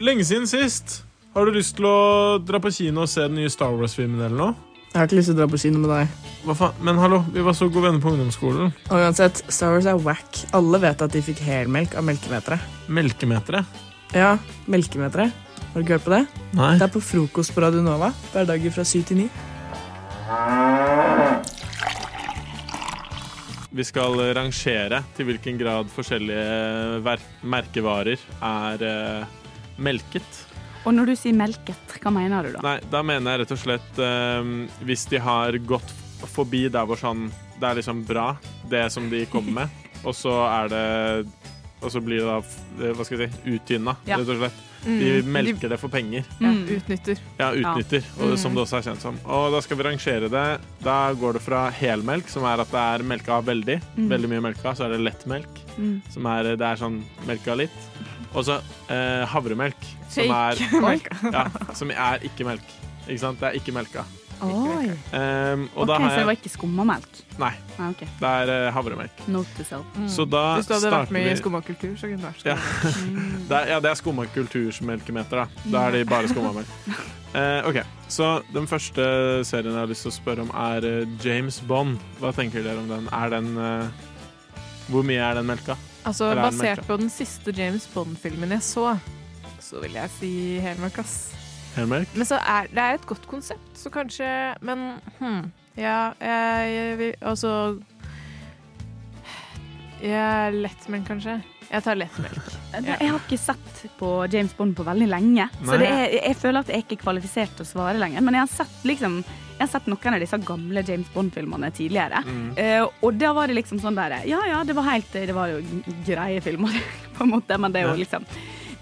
lenge siden sist. Har du lyst til å dra på kino og se den nye Star Wars-filmen eller noe? Jeg har ikke lyst til å dra på kino med deg. Hva faen? Men hallo, vi var så gode venner på ungdomsskolen. Og uansett, Star Wars er wack. Alle vet at de fikk helmelk av melkemeteret. Melkemeteret? Ja, melkemeteret. Har du ikke hørt på det? Nei. Det er på frokost på Radio Nova. Hverdager fra syv til ni. Vi skal rangere til hvilken grad forskjellige merkevarer er eh, melket. Og når du sier melket, hva mener du da? Nei, da mener jeg rett og slett eh, hvis de har gått forbi der hvor sånn Det er liksom bra, det som de kommer med, og så er det Og så blir det da eh, hva skal jeg si uttynna, Ja. rett og slett. Mm. De melker det for penger. Ja, Mm. utnytter. Ja, utnytter, og, Mm. som det også er kjent som. Og da skal vi rangere det. Da går det fra helmelk, som er at det er melka veldig, Mm. veldig mye melka, så er det lettmelk, Mm. som er, det er sånn melka litt. Og så eh, havremelk, som er, ja, som er ikke melk. Ikke sant? Det er ikke melka. Oi. Um, og Ok, da Så det jeg var ikke skummamelk? Nei, Ah, ok. det er eh, havremelk. Note to self. Mm. Så da Hvis du hadde vært starter med i vi Skumma kultur, så kunne du vært Ja. skumma. det er, Ja, det er skumma kultursmelkemeter, da. Da er de bare skumma melk. Eh, OK, så den første serien jeg har lyst til å spørre om, er eh, James Bond. Hva tenker dere om den? Er den eh, Hvor mye er den melka? Altså, Eller er den basert på den siste James Bond-filmen jeg så, så vil jeg si helmelk, ass. Helmelk? Men så er det er et godt konsept, så kanskje Men hm, ja, jeg, jeg vil Altså Jeg er Lettmelk, kanskje. Jeg tar lettmelk. Ja. Jeg har ikke sett på James Bond på veldig lenge, så Nei. det er, jeg føler at jeg ikke er kvalifisert til å svare lenger. Men jeg har sett, liksom, jeg har sett noen av disse gamle James Bond-filmene tidligere. Mm. Uh, og da var det liksom sånn der Ja ja, det var helt Det var jo greie filmer, på en måte, men det er jo liksom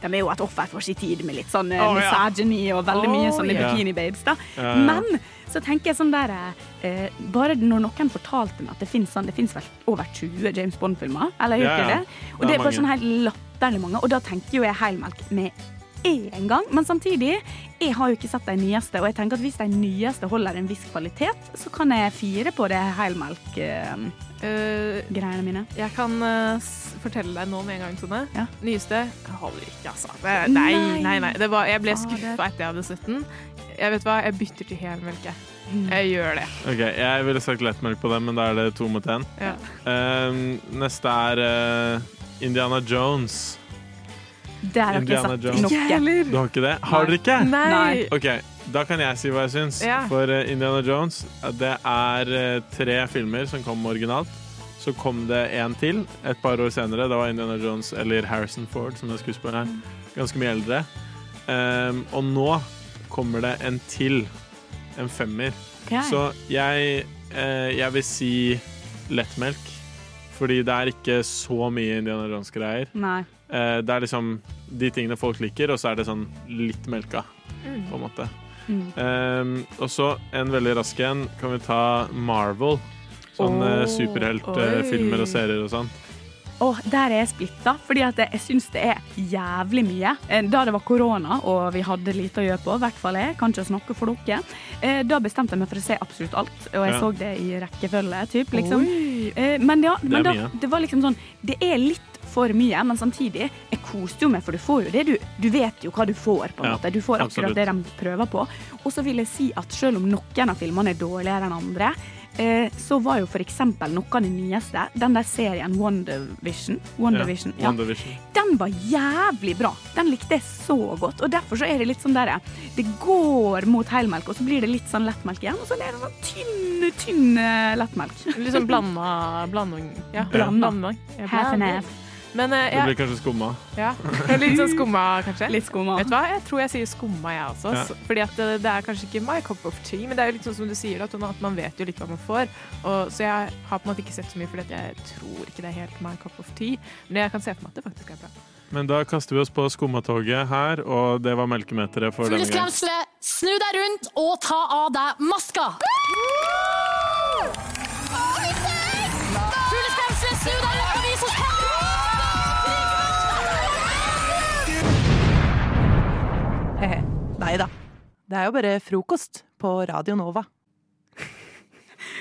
de er jo et offer for sin tid med litt sånn oh, misogyny og veldig mye Å, sånne yeah. bikini-babes. da. Ja. Men så tenker jeg sånn der eh, Bare når noen fortalte meg at det finnes sånn vel over 20 James Bond-filmer, eller ja. jeg det? Og Det det er bare sånn helt latterlig mange. Og da tenker jo jeg heilmelk med én gang. Men samtidig, jeg har jo ikke sett de nyeste, og jeg tenker at hvis de nyeste holder en viss kvalitet, så kan jeg fire på det helmelk-greiene uh, mine. jeg kan uh, fortelle deg nå med en gang, Tone. Ja. Nyeste holder ikke, altså. Det, nei, Nei. nei. Det var, jeg ble skuffa etter jeg hadde sett den. Jeg vet hva, jeg bytter til helmelk. jeg. Mm. Jeg gjør det. OK, jeg ville sagt lettmelk på den, men da er det to mot én. Ja. Uh, neste er eh, Indiana Jones. Der har ikke jeg Indiana sett Jones. noe. Du har ikke det? Har dere ikke? Nei. Nei. OK, da kan jeg si hva jeg syns. Ja. For eh, Indiana Jones, eh, det er eh, tre filmer som kom originalt. Så kom det en til et par år senere. Da var Indiana Jones, eller Harrison Ford, som er skuespiller her, ganske mye eldre. Um, og nå kommer det en til. En femmer. Ok. Så jeg, eh, jeg vil si lettmelk. Fordi det er ikke så mye Indiana Jones-greier. Nei. Eh, det er liksom de tingene folk liker, og så er det sånn litt melka, Mm. på en måte. Mm. Um, og så en veldig rask en kan vi ta Marvel. Sånne oh, superheltfilmer og serier og sånn. Oh, der er jeg splitta, fordi jeg syns det er jævlig mye. Eh, Da det var korona og vi hadde lite å gjøre på, i hvert fall jeg, kan ikke snakke for dere, eh, da bestemte jeg meg for å se absolutt alt. Og jeg Ja. så det i rekkefølge, typ, liksom. Oi. Eh, Men ja, men da, det var liksom sånn Det er litt for mye, men samtidig Jeg koste jo meg, for du får jo det du Du vet jo hva du får, på en Ja, måte. Du får absolutt. akkurat det de prøver på. Og så vil jeg si at selv om noen av filmene er dårligere enn andre, eh, så var jo eksempel noe av det nyeste, den der serien WandaVision, WandaVision ja. WandaVision. Den var jævlig bra. Den likte jeg så godt. Og derfor så er det litt sånn der Det går mot helmelk, og så blir det litt sånn lettmelk igjen. Og så er det sånn tynn, tynn eh, lettmelk. Litt sånn blanda blanding. Ja, Blanda. Ja, Half and half. Men eh, Det blir kanskje skumma. ja. Litt sånn skumma, kanskje. Litt skumma. Vet du hva? Jeg tror jeg sier skumma, jeg også. Ja. Så- Fordi at det, det er kanskje ikke my cup of tea, men det er jo litt sånn som du sier, da, at man vet jo litt hva man får. Og, så jeg har på en måte ikke sett så mye, fordi at jeg tror ikke det er helt my cup of tea. Men jeg kan se for meg at det faktisk er bra. Men da kaster vi oss på skummatoget her, og det var melkemeteret for denne gang. Fugleskremsle, snu deg rundt og ta av deg maska! Det er jo bare frokost på Radio Nova.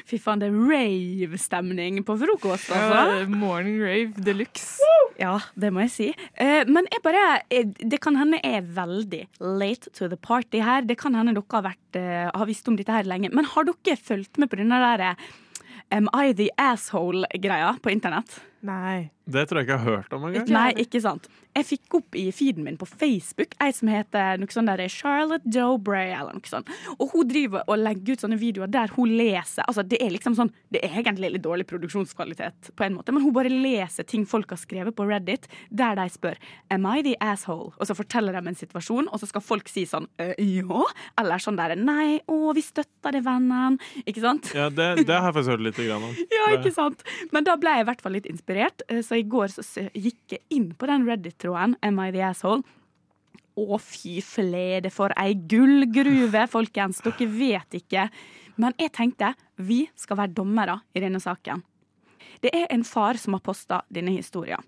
Fy faen, det er rave-stemning på frokost, altså. Ja, morning rave de luxe. Ja, det må jeg si. Eh, men jeg bare eh, Det kan hende jeg er veldig late to the party her. Det kan hende dere har, vært, eh, har visst om dette her lenge. Men har dere fulgt med på denne der Am I the asshole-greia på internett? Nei. Det tror jeg ikke jeg har hørt om engang. Nei, ikke sant. Jeg fikk opp i feeden min på Facebook ei som heter noe sånn der Charlotte Dobray eller noe sånt. Og hun driver og legger ut sånne videoer der hun leser Altså, det er liksom sånn Det er egentlig litt dårlig produksjonskvalitet på en måte, men hun bare leser ting folk har skrevet på Reddit, der de spør Am I the asshole? Og så forteller de en situasjon, og så skal folk si sånn «Øh, Ja? Eller sånn der Nei, å, vi støtter det, vennen. Ikke sant? Ja, det, det har jeg faktisk hørt litt grann om. Ja, ikke sant? Men da ble jeg i hvert fall litt inspirert, eh, så i går så gikk jeg inn på den Reddit-tråden, Am I the asshole? Å, fy flede for ei gullgruve, folkens. Dere vet ikke. Men jeg tenkte vi skal være dommere i denne saken. Det er en far som har posta denne historien.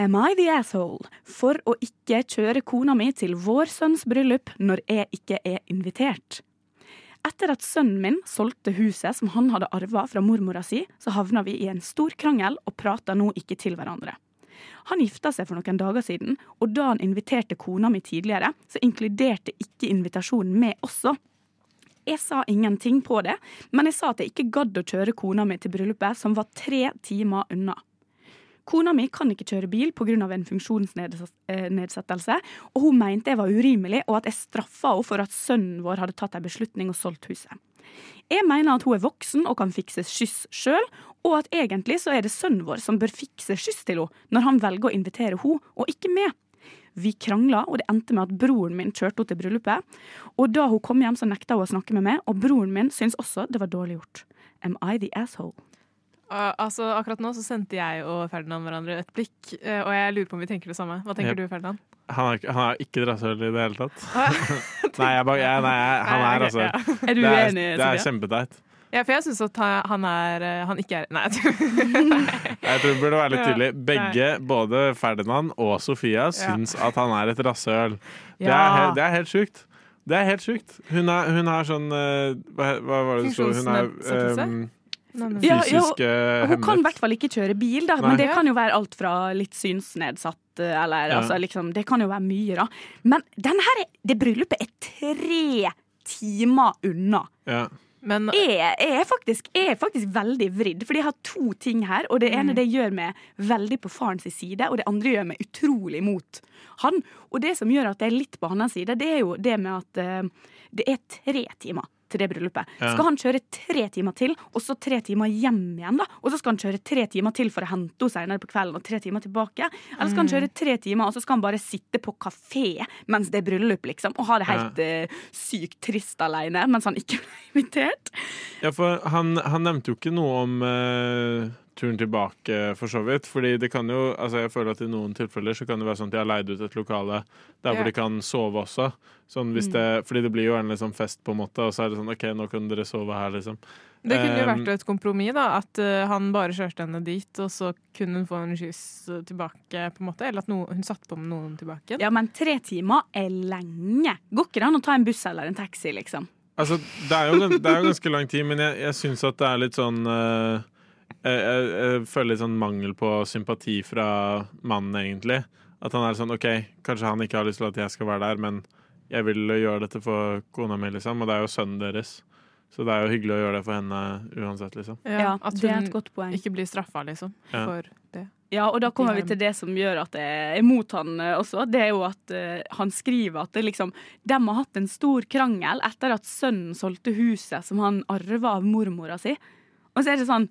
Am I the asshole for å ikke kjøre kona mi til vår sønns bryllup når jeg ikke er invitert? Etter at sønnen min solgte huset som han hadde arva fra mormora si, så havna vi i en stor krangel og prata nå ikke til hverandre. Han gifta seg for noen dager siden, og da han inviterte kona mi tidligere, så inkluderte ikke invitasjonen meg også. Jeg sa ingenting på det, men jeg sa at jeg ikke gadd å kjøre kona mi til bryllupet, som var tre timer unna. Kona mi kan ikke kjøre bil pga. en funksjonsnedsettelse, og hun mente jeg var urimelig, og at jeg straffa henne for at sønnen vår hadde tatt en beslutning og solgt huset. Jeg mener at hun er voksen og kan fikse skyss sjøl, og at egentlig så er det sønnen vår som bør fikse skyss til henne når han velger å invitere henne, og ikke meg. Vi krangla, og det endte med at broren min kjørte henne til bryllupet. Og da hun kom hjem, så nekta hun å snakke med meg, og broren min syntes også det var dårlig gjort. Am I the asshole? Uh, altså, akkurat nå så sendte jeg og Ferdinand hverandre et blikk, uh, og jeg lurer på om vi tenker det samme. Hva tenker Yep. du, Ferdinand? Han er, ikke- han er ikke et rasshøl i det hele tatt. Nei, jeg bare, jeg, nei han Nei, er ok, Altså, ja. Er du Det er, det er Silje? kjempeteit. Ja, for jeg syns at han- er Han ikke er Nei, jeg tror det burde være litt tydelig. Begge, både Ferdinand og Sofia, syns at han er et rasshøl. Det, er Ja. det er helt sjukt. Det er helt sjukt. Hun, er, hun har sånn eh, hva, hva var det det sto? Hun er um, Ja, ja, eh, Hun kan i hvert fall ikke kjøre bil, da. Men det kan jo være alt fra litt synsnedsatt eh, eller Ja. altså liksom Det kan jo være mye, da. Men denne her, det bryllupet er tre timer unna. Ja. Men Jeg, jeg, er faktisk, jeg er faktisk veldig vridd, fordi jeg har to ting her. Og det ene det gjør meg veldig på farens side, og det andre gjør meg utrolig mot han. Og det som gjør at jeg er litt på hans side, det er jo det med at uh, det er tre timer til det bryllupet. Ja. Skal han kjøre tre timer til, og så tre timer hjem igjen, da? Og så skal han kjøre tre timer til for å hente henne senere på kvelden, og tre timer tilbake? Eller skal han kjøre tre timer, og så skal han bare sitte på kafé mens det er bryllup, liksom, og ha det helt eh, sykt trist alene mens han ikke ble invitert? Ja, for han, han nevnte jo ikke noe om eh, turen tilbake, for så vidt. Fordi det kan jo Altså, jeg føler at i noen tilfeller så kan det være sånn at de har leid ut et lokale der Ja. hvor de kan sove også. Sånn hvis det, fordi det blir jo en liksom fest, på en måte, og så er det sånn OK, nå kan dere sove her, liksom. det kunne jo vært et kompromiss, da. At uh, han bare kjørte henne dit, og så kunne hun få en skyss uh, tilbake, på en måte. Eller at no hun satte på med noen tilbake. Ja, men tre timer er lenge. Går ikke det an å ta en buss eller en taxi, liksom? Altså, det er jo, det er jo ganske lang tid, men jeg, jeg syns at det er litt sånn eh, jeg, jeg, jeg føler litt sånn mangel på sympati fra mannen, egentlig. At han er sånn OK, kanskje han ikke har lyst til at jeg skal være der, men jeg vil gjøre dette for kona mi, liksom. Og det er jo sønnen deres. Så det er jo hyggelig å gjøre det for henne uansett, liksom. Ja, at det er hun et godt poeng. ikke blir straffa, liksom. Ja. For det. Ja, og da kommer vi til det som gjør at jeg er mot han eh, også. Det er jo at eh, han skriver at det liksom, de har hatt en stor krangel etter at sønnen solgte huset som han arva av mormora si. Og så er det sånn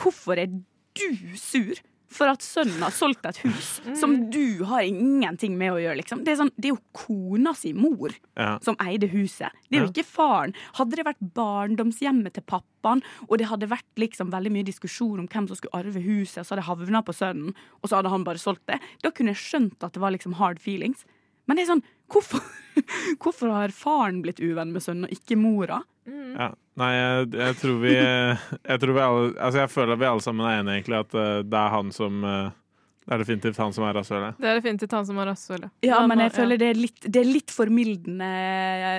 Hvorfor er du sur for at sønnen har solgt et hus som du har ingenting med å gjøre, liksom? Det er, sånn, det er jo kona si mor Ja. som eide huset. Det er jo ikke faren. Hadde det vært barndomshjemmet til pappaen, og det hadde vært liksom veldig mye diskusjon om hvem som skulle arve huset, og så hadde det havna på sønnen, og så hadde han bare solgt det, da kunne jeg skjønt at det var liksom hard feelings. Men det er sånn, hvorfor, hvorfor har faren blitt uvenn med sønnen, og ikke mora? Ja. Nei, jeg, jeg tror vi Jeg tror vi alle Altså, jeg føler at vi alle sammen er enige, egentlig, at eh, det er han som eh, Det er definitivt han som er rasshølet. Det er definitivt han som er rasshølet. Ja, men jeg føler det er litt, det er litt formildende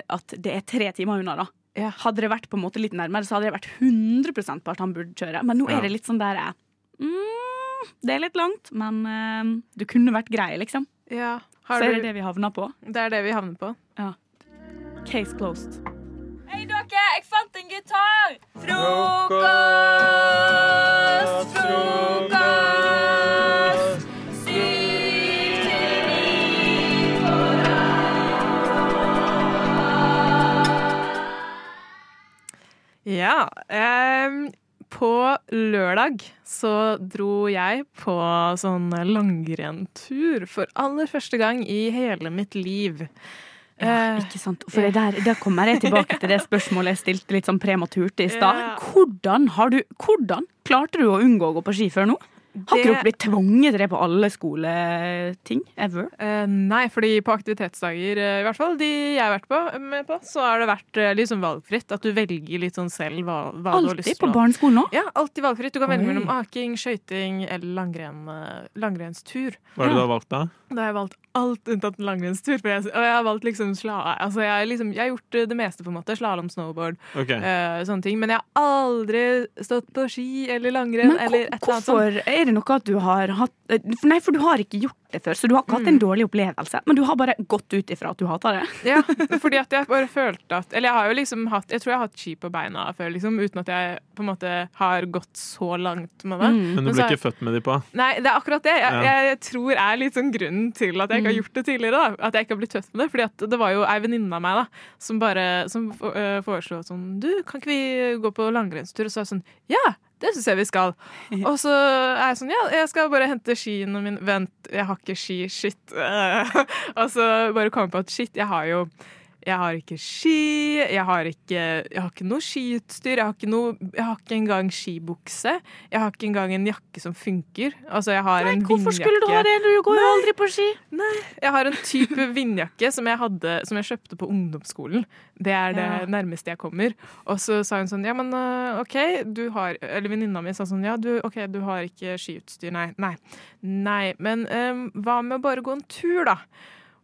at det er tre timer unna, da. Ja. Hadde det vært på en måte litt nærmere, så hadde det vært 100 på at han burde kjøre. Men nå er det litt sånn der eh, mm, Det er litt langt, men uh, du kunne vært grei, liksom. Ja. Så er det det vi havner på. det er det vi havner på. Ja. Case closed. Hei dere, jeg fant en gitar! Frokost! Frokost! Syv til ni på Ja. ehm, på lørdag så dro jeg på sånn langrenntur for aller første gang i hele mitt liv. Ja, Eh, ikke sant? For det der, da kommer jeg tilbake til det spørsmålet jeg stilte litt sånn prematurt i stad. Hvordan, hvordan klarte du å unngå å gå på ski før nå? Har ikke dere blitt tvunget til det på alle skoleting ever? Uh, nei, fordi på aktivitetsdager, eh, i hvert fall de jeg har vært på, med på, så har det vært liksom valgfritt. At du velger litt sånn selv hva, hva du har lyst til. Alltid på barneskolen nå? Ja, alltid valgfritt. Du kan velge Oi. mellom aking, skøyting eller langrenn, eh, langrennstur. Hva er det du har valgt da? Da har jeg valgt alt unntatt en langrennstur. For jeg, og jeg har valgt liksom sla... Altså, jeg, har liksom, jeg har gjort det meste, på en måte. Slalåm, snowboard, okay. uh, sånne ting. Men jeg har aldri stått på ski eller langrenn eller et eller annet sånt. Er det noe at du har hatt eh, Nei, for du har ikke gjort det før, så du har ikke hatt Mm. en dårlig opplevelse. Men du har bare gått ut ifra at du hater det. Ja, fordi at jeg bare følte at Eller jeg har jo liksom hatt Jeg tror jeg har hatt ski på beina før, liksom, uten at jeg på en måte har gått så langt med det. Mm. Men du ble ikke født med de på? Nei, det er akkurat det. Jeg, jeg, jeg tror er litt sånn grunnen til at jeg ikke har gjort det tidligere. da At jeg ikke har blitt født med det. Fordi at det var jo ei venninne av meg da som bare Som øh, foreslo sånn Du, kan ikke vi gå på langrennstur? Og så er jeg sånn Ja! Det syns jeg vi skal. Og så er jeg sånn Ja, jeg skal bare hente skiene mine. Vent, jeg har ikke ski. Shit. og så bare komme på at shit, jeg har jo jeg har ikke ski, jeg har ikke, jeg har ikke noe skiutstyr, jeg har ikke, noe, jeg har ikke engang skibukse. Jeg har ikke engang en jakke som funker. Altså, jeg har en Hvorfor skulle du ha det? Du går jo aldri på ski. Jeg har en type vindjakke som jeg, hadde, som jeg kjøpte på ungdomsskolen. Det er det Ja. nærmeste jeg kommer. Og så sa hun sånn, ja, men øh, OK, du har Eller venninna mi sa sånn, ja, du, OK, du har ikke skiutstyr. Nei. Nei. Nei. Men um, hva med å bare gå en tur, da?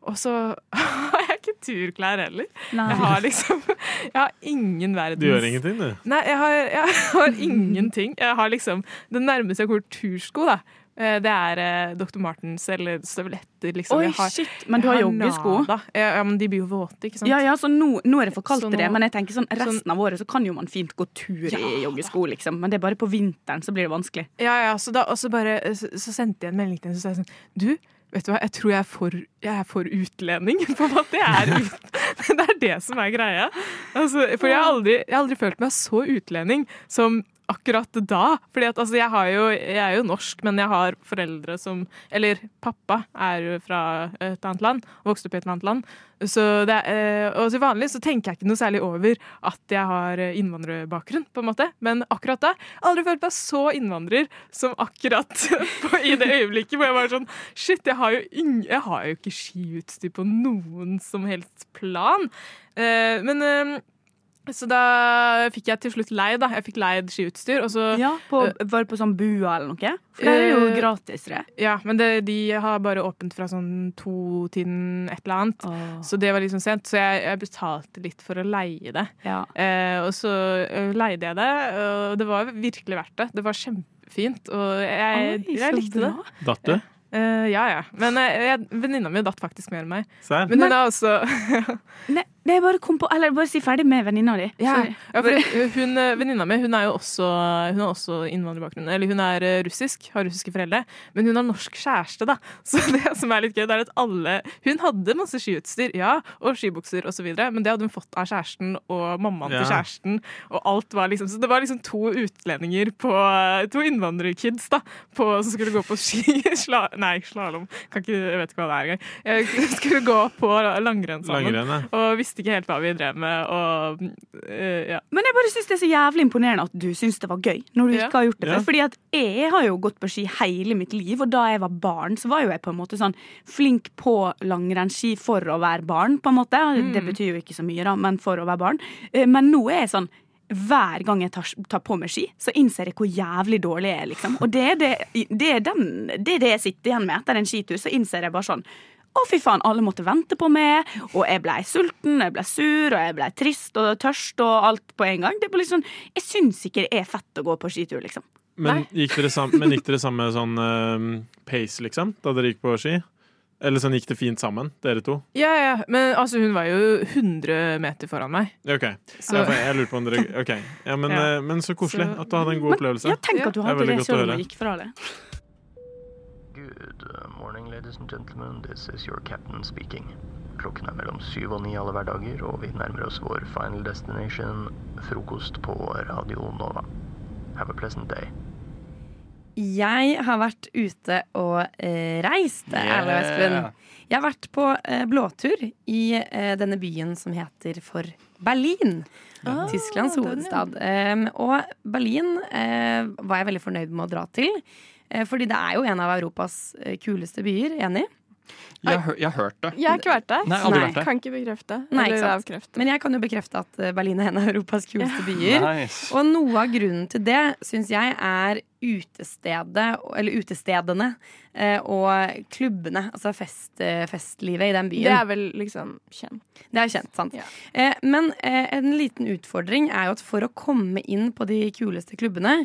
Og så har jeg ikke turklær heller. Nei. Jeg har liksom Jeg har ingen verdens Du gjør ingenting, du. Nei, jeg har, jeg har ingenting. Jeg har liksom Det nærmeste jeg kommer tursko, da. eh, Det er eh, Dr. Martens eller støvletter, liksom. Oi, har- shit. Men du har har joggesko? Nada. Ja, ja, men de blir jo våte, ikke sant? Ja, ja, så nå, nå er det for kaldt til det, men jeg tenker sånn resten av året så kan jo man fint gå tur Ja, i joggesko, liksom. Men det er bare på vinteren så blir det vanskelig. Ja, ja, så da og så bare så, så sendte jeg en melding til henne så sa jeg sånn Du, vet du hva, jeg tror jeg er for, jeg er for utlending. På en måte. Jeg er ut, det er det som er greia. Altså, for jeg har, aldri, jeg har aldri følt meg så utlending som akkurat da. Fordi at altså, jeg, jeg er jo norsk, men jeg har foreldre som Eller pappa er jo fra et annet land, vokste opp i et annet land. Så det eh, og til vanlig så tenker jeg ikke noe særlig over at jeg har innvandrerbakgrunn, på en måte. Men akkurat da aldri følt meg så innvandrer som akkurat på, i det øyeblikket hvor jeg var sånn Shit, jeg har jo, ing, jeg har jo ikke skiutstyr på noen som helst plan. Eh, men eh, så da fikk jeg til slutt leid, da. Jeg fikk leid skiutstyr, og så Ja, på, Var det på sånn bua eller noe? For det er jo Eh, gratis, det. Ja, men det, de har bare åpent fra sånn to-tiden et eller annet. Så det var liksom sent, så jeg, jeg betalte litt for å leie det. ja. Eh, og så eh, leide jeg det, og det var virkelig verdt det. Det var kjempefint, og jeg, Oi, jeg likte likte det. Datt du? Uh, ja, ja. Men uh, venninna mi datt faktisk mer enn meg. Serr? Men hun er også Nei, det er bare kom på Eller bare si ferdig med venninna di. Ja, ja for hun, eh, Venninna mi hun er jo også, hun har også innvandrerbakgrunn. Eller hun er eh, russisk, har russiske foreldre. Men hun har norsk kjæreste, da. Så det som er litt gøy, det er at alle Hun hadde masse skiutstyr, ja, og skibukser osv., men det hadde hun fått av kjæresten og mammaen Ja. til kjæresten. Og alt var liksom Så det var liksom to utlendinger på To innvandrerkids, da, på, som skulle gå på ski. Sla, nei, slalåm. Kan jeg vet ikke hva det er engang. Jeg skulle gå på langrenn sammen. Langrenn, ja. Og visste ikke helt hva vi drev med. Og uh, ja. Men jeg bare syns det er så jævlig imponerende at du syns det var gøy. Når du Ja. ikke har gjort det Ja. før. Fordi at jeg har jo gått på ski hele mitt liv, og da jeg var barn, så var jo jeg på en måte sånn flink på langrennsski for å være barn, på en måte. Det betyr jo ikke så mye, da, men for å være barn. Eh, Men nå er jeg sånn hver gang jeg tar, tar på meg ski, så innser jeg hvor jævlig dårlig jeg er. liksom. Og det er det, det, er den, det er det jeg sitter igjen med etter en skitur. Så innser jeg bare sånn Å, fy faen, alle måtte vente på meg, og jeg blei sulten, jeg blei sur, og jeg blei trist og tørst og alt på en gang. Det var liksom, jeg syns ikke det er fett å gå på skitur, liksom. Men gikk dere, sammen, men gikk dere samme sånn uh, pace, liksom, da dere gikk på ski? Eller sånn gikk det fint sammen, dere to? Ja, ja, men altså, hun var jo 100 meter foran meg. OK. Så Ja, jeg lurer på om dere OK. Ja, men, Ja. eh, men så koselig Så- at du hadde en god opplevelse. Ja, tenk at du er hadde det å selv om du gikk fra det. Good morning, ladies and gentlemen. This is your captain speaking. Klokken er mellom syv og ni alle hverdager, og vi nærmer oss vår final destination, frokost på Radio Nova. Have a pleasant day. Jeg har vært ute og eh, reist, Erle og Espen. Jeg har vært på eh, blåtur i eh, denne byen som heter for Berlin. Tysklands den, ja. hovedstad. Um, og Berlin eh, var jeg veldig fornøyd med å dra til. Eh, fordi det er jo en av Europas eh, kuleste byer. Enig? Jeg har, jeg har hørt det. Jeg har ikke vært der. Nei, Nei. vært. Kan ikke bekrefte. Nei, ikke. Men jeg kan jo bekrefte at eh, Berlin er en av Europas kuleste byer. Nice. Og noe av grunnen til det syns jeg er utestedet, eller utestedene, eh, og klubbene. Altså fest, festlivet i den byen. Det er vel liksom kjent. Det er kjent, sant. Ja. Eh, men en liten utfordring er jo at for å komme inn på de kuleste klubbene,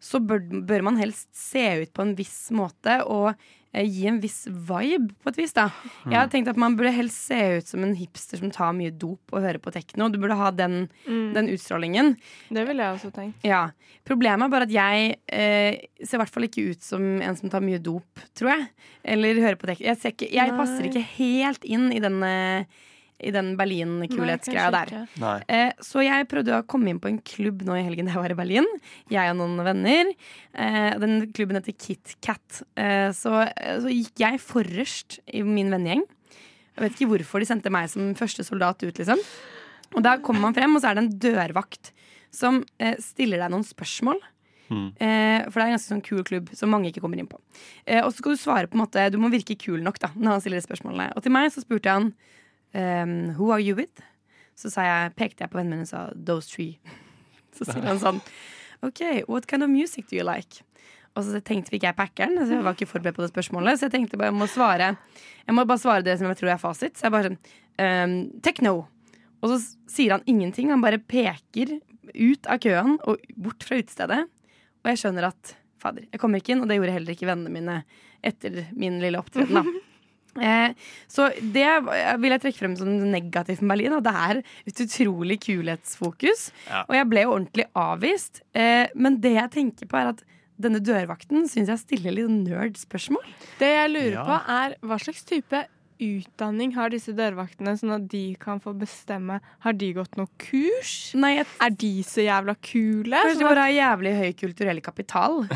så bør, bør man helst se ut på en viss måte og eh, gi en viss vibe, på et vis. da Jeg har tenkt at Man burde helst se ut som en hipster som tar mye dop og hører på tekno. Du burde ha den, Mm. den utstrålingen. Det ville jeg også tenkt. Ja. Problemet er bare at jeg eh, ser i hvert fall ikke ut som en som tar mye dop, tror jeg. Eller hører på tekno. Jeg, ikke, jeg passer ikke helt inn i denne eh, i den Berlin-kulhetsgreia der. Eh, så jeg prøvde å komme inn på en klubb nå i helgen da jeg var i Berlin. Jeg og noen venner. Eh, den klubben heter Kit Kat. Eh, så, så gikk jeg forrest i min vennegjeng. Jeg vet ikke hvorfor de sendte meg som første soldat ut, liksom. Og da kommer man frem, og så er det en dørvakt som eh, stiller deg noen spørsmål. Mm. Eh, for det er en ganske sånn kul klubb som mange ikke kommer inn på. Eh, og så skal du svare på en måte Du må virke kul nok da når han stiller spørsmålene. Og til meg så spurte han ehm, Who are you with? Så jeg, pekte jeg på vennen min og sa Those three. Så sier han sånn OK, what kind of music do you like? Og så tenkte ikke jeg packeren, så jeg var ikke forberedt på det spørsmålet. Så jeg tenkte bare jeg må svare Jeg må bare svare det som jeg tror er fasit. Så jeg bare sånn ehm, Techno. Og så sier han ingenting. Han bare peker ut av køen og bort fra utestedet. Og jeg skjønner at fader, jeg kommer ikke inn, og det gjorde heller ikke vennene mine etter min lille opptreden. da. Eh, så det vil jeg trekke frem som negativt med Berlin. Og det er et utrolig kulhetsfokus. Ja. Og jeg ble jo ordentlig avvist. Eh, men det jeg tenker på, er at denne dørvakten syns jeg stiller litt nerd-spørsmål. Det jeg lurer Ja. på, er hva slags type utdanning har disse dørvaktene, sånn at de kan få bestemme Har de gått noe kurs? Nei, jeg Er de så jævla kule? Kanskje de Sånn at- bare har jævlig høy kulturell kapital.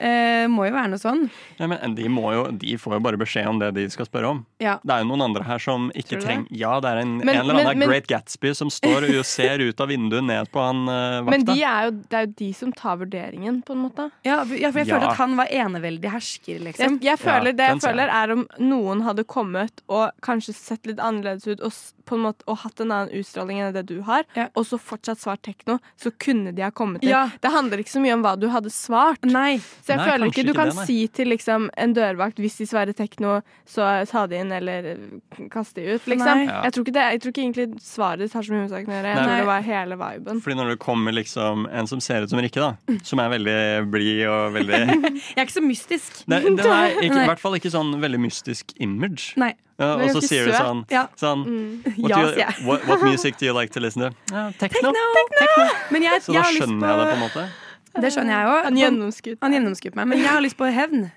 Eh, må jo være noe sånn. Ja, men de, må jo, de får jo bare beskjed om det de skal spørre om. Ja. Det er jo noen andre her som ikke trenger Ja, det er en, Men- en eller annen men- Great Gatsby som står og ser ut av vinduet ned på han eh, vakta. Men de er jo, det er jo de som tar vurderingen, på en måte. Ja, for ja, for jeg Ja. føler at han var eneveldig hersker, liksom. Jeg, jeg føler, Ja, det jeg føler er om noen hadde kommet og kanskje sett litt annerledes ut og, på en måte, og hatt en annen utstråling enn det du har, Ja. og så fortsatt svart tekno, så kunne de ha kommet inn. Ja. Det handler ikke så mye om hva du hadde svart. Nei. Så jeg Nei, føler ikke du ikke kan det, si til liksom, en dørvakt hvis de svarer tekno, så ta de inn eller kaste kast de ut, liksom. Ja. Jeg, tror ikke det, jeg tror ikke egentlig svaret ditt har så mye med saken å gjøre. Jeg tror det var hele viben. Fordi når det kommer liksom en som ser ut som Rikke, da, som er veldig blid og veldig Jeg er ikke så mystisk. det, Den er ikke, i hvert fall ikke sånn veldig mystisk image. Nei. Ja, og så sier du sånn, Ja. sånn Mm. what, you, what, what music do you like to listen to? Ja, techno. Men jeg, Så jeg da har lyst skjønner på jeg det på en måte. Det skjønner jeg òg. Han gjennomskuet meg. Men jeg har lyst på hevn.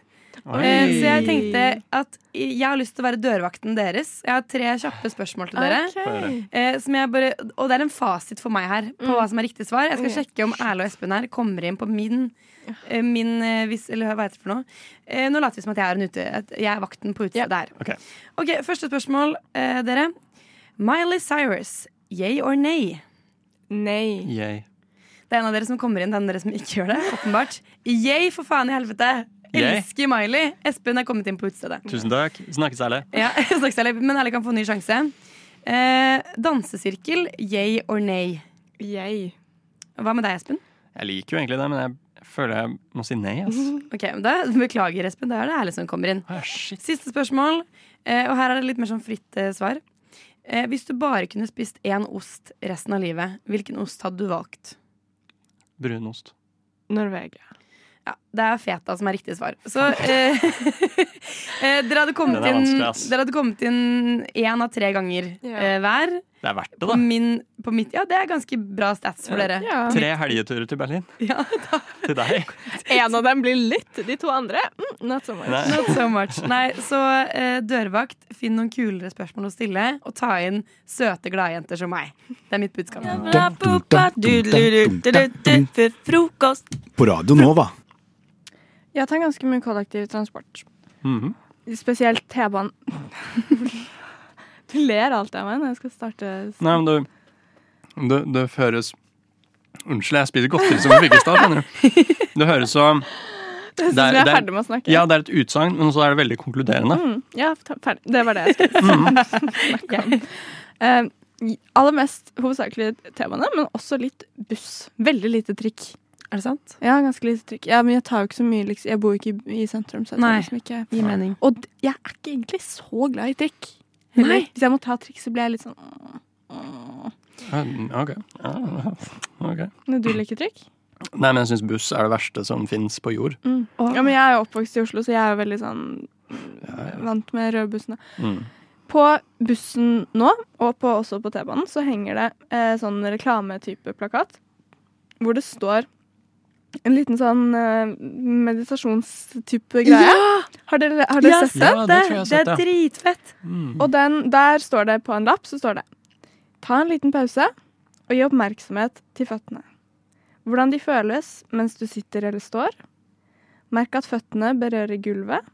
Oi. Eh, Så jeg tenkte at jeg har lyst til å være dørvakten deres. Jeg har tre kjappe spørsmål til dere. Okay. Eh, som jeg bare, og det er en fasit for meg her på Mm. hva som er riktig svar. Jeg skal sjekke om Erle og Espen her kommer inn på min, min eh, hvis, Eller hva heter det for noe? Eh, nå later vi som at jeg er, en ute, at jeg er vakten på utstedet der. Ok. Ok, Første spørsmål, eh, dere. Miley Cyrus, yay or nay? Nei. Yay. Det er en av dere som kommer inn, den av dere som ikke gjør det. Åpenbart. Yay, for faen i helvete! Elsker Miley. Espen er kommet inn på utestedet. Tusen takk. Snakkes, Erle. Ja, snakkes ærlig, Men Erle kan få en ny sjanse. Eh, dansesirkel, yay or nay? Yay. Hva med deg, Espen? Jeg liker jo egentlig det, men jeg føler jeg må si nei. ass. Ok, men da Beklager, Espen. Det er det ærlige som kommer inn. Ah, shit. Siste spørsmål. Eh, og her er det litt mer sånn fritt eh, svar. Eh, hvis du bare kunne spist én ost resten av livet, hvilken ost hadde du valgt? Brunost. Norvegia. Ja, det er feta som er riktig svar. Så eh, eh, dere, hadde inn, dere hadde kommet inn én av tre ganger eh, hver. Det er verdt det, På da. min, på mitt, ja, det er ganske bra stats for dere. Tre helgeturer til Berlin. Ja, Til deg. En av dem blir litt, de to andre mm, not so much. Nei. Not so much. Nei, så eh, dørvakt, finn noen kulere spørsmål å stille, og ta inn søte gladjenter som meg. Det er mitt budskap. Frokost. På Radio Nova. Jeg tar ganske mye kollektivtransport. Mhm. Spesielt T-banen. du ler alltid av meg når jeg skal starte Nei, men det, det, det høres Unnskyld, jeg spiser godteri som en byggestad, skjønner du. Det høres så Det synes vi er ferdig med å snakke. Ja, det er et utsagn, men så er det veldig konkluderende. Mm, ja, ferdig. Det var det jeg skulle snakke om. Uh, aller mest hovedsakelig T-bane, men også litt buss. Veldig lite trikk. Er det sant? Ja, ganske lite trikk. Ja, men jeg tar jo ikke så mye liksom. Jeg bor jo ikke i, i sentrum. Så jeg tar Nei, liksom ikke gir mening. Og jeg er ikke egentlig så glad i trikk. Heller. Nei. Hvis jeg må ta trikk, så blir jeg litt sånn. OK. okay. Når du liker trikk? Nei, men jeg syns buss er det verste som fins på jord. Mm. Ja, men jeg er jo oppvokst i Oslo, så jeg er jo veldig sånn vant med røde bussene. Mm. På bussen nå, og på, også på T-banen, så henger det eh, sånn reklametype plakat. Hvor det står en liten sånn uh, meditasjonstype greie. Ja! Har dere, har dere Ja, sett det? Ja, det har sett, Det er ja. dritfett. Mm. Og den, der står det på en lapp så står det Ta en liten pause og gi oppmerksomhet til føttene. Hvordan de føles mens du sitter eller står. Merk at føttene berører gulvet.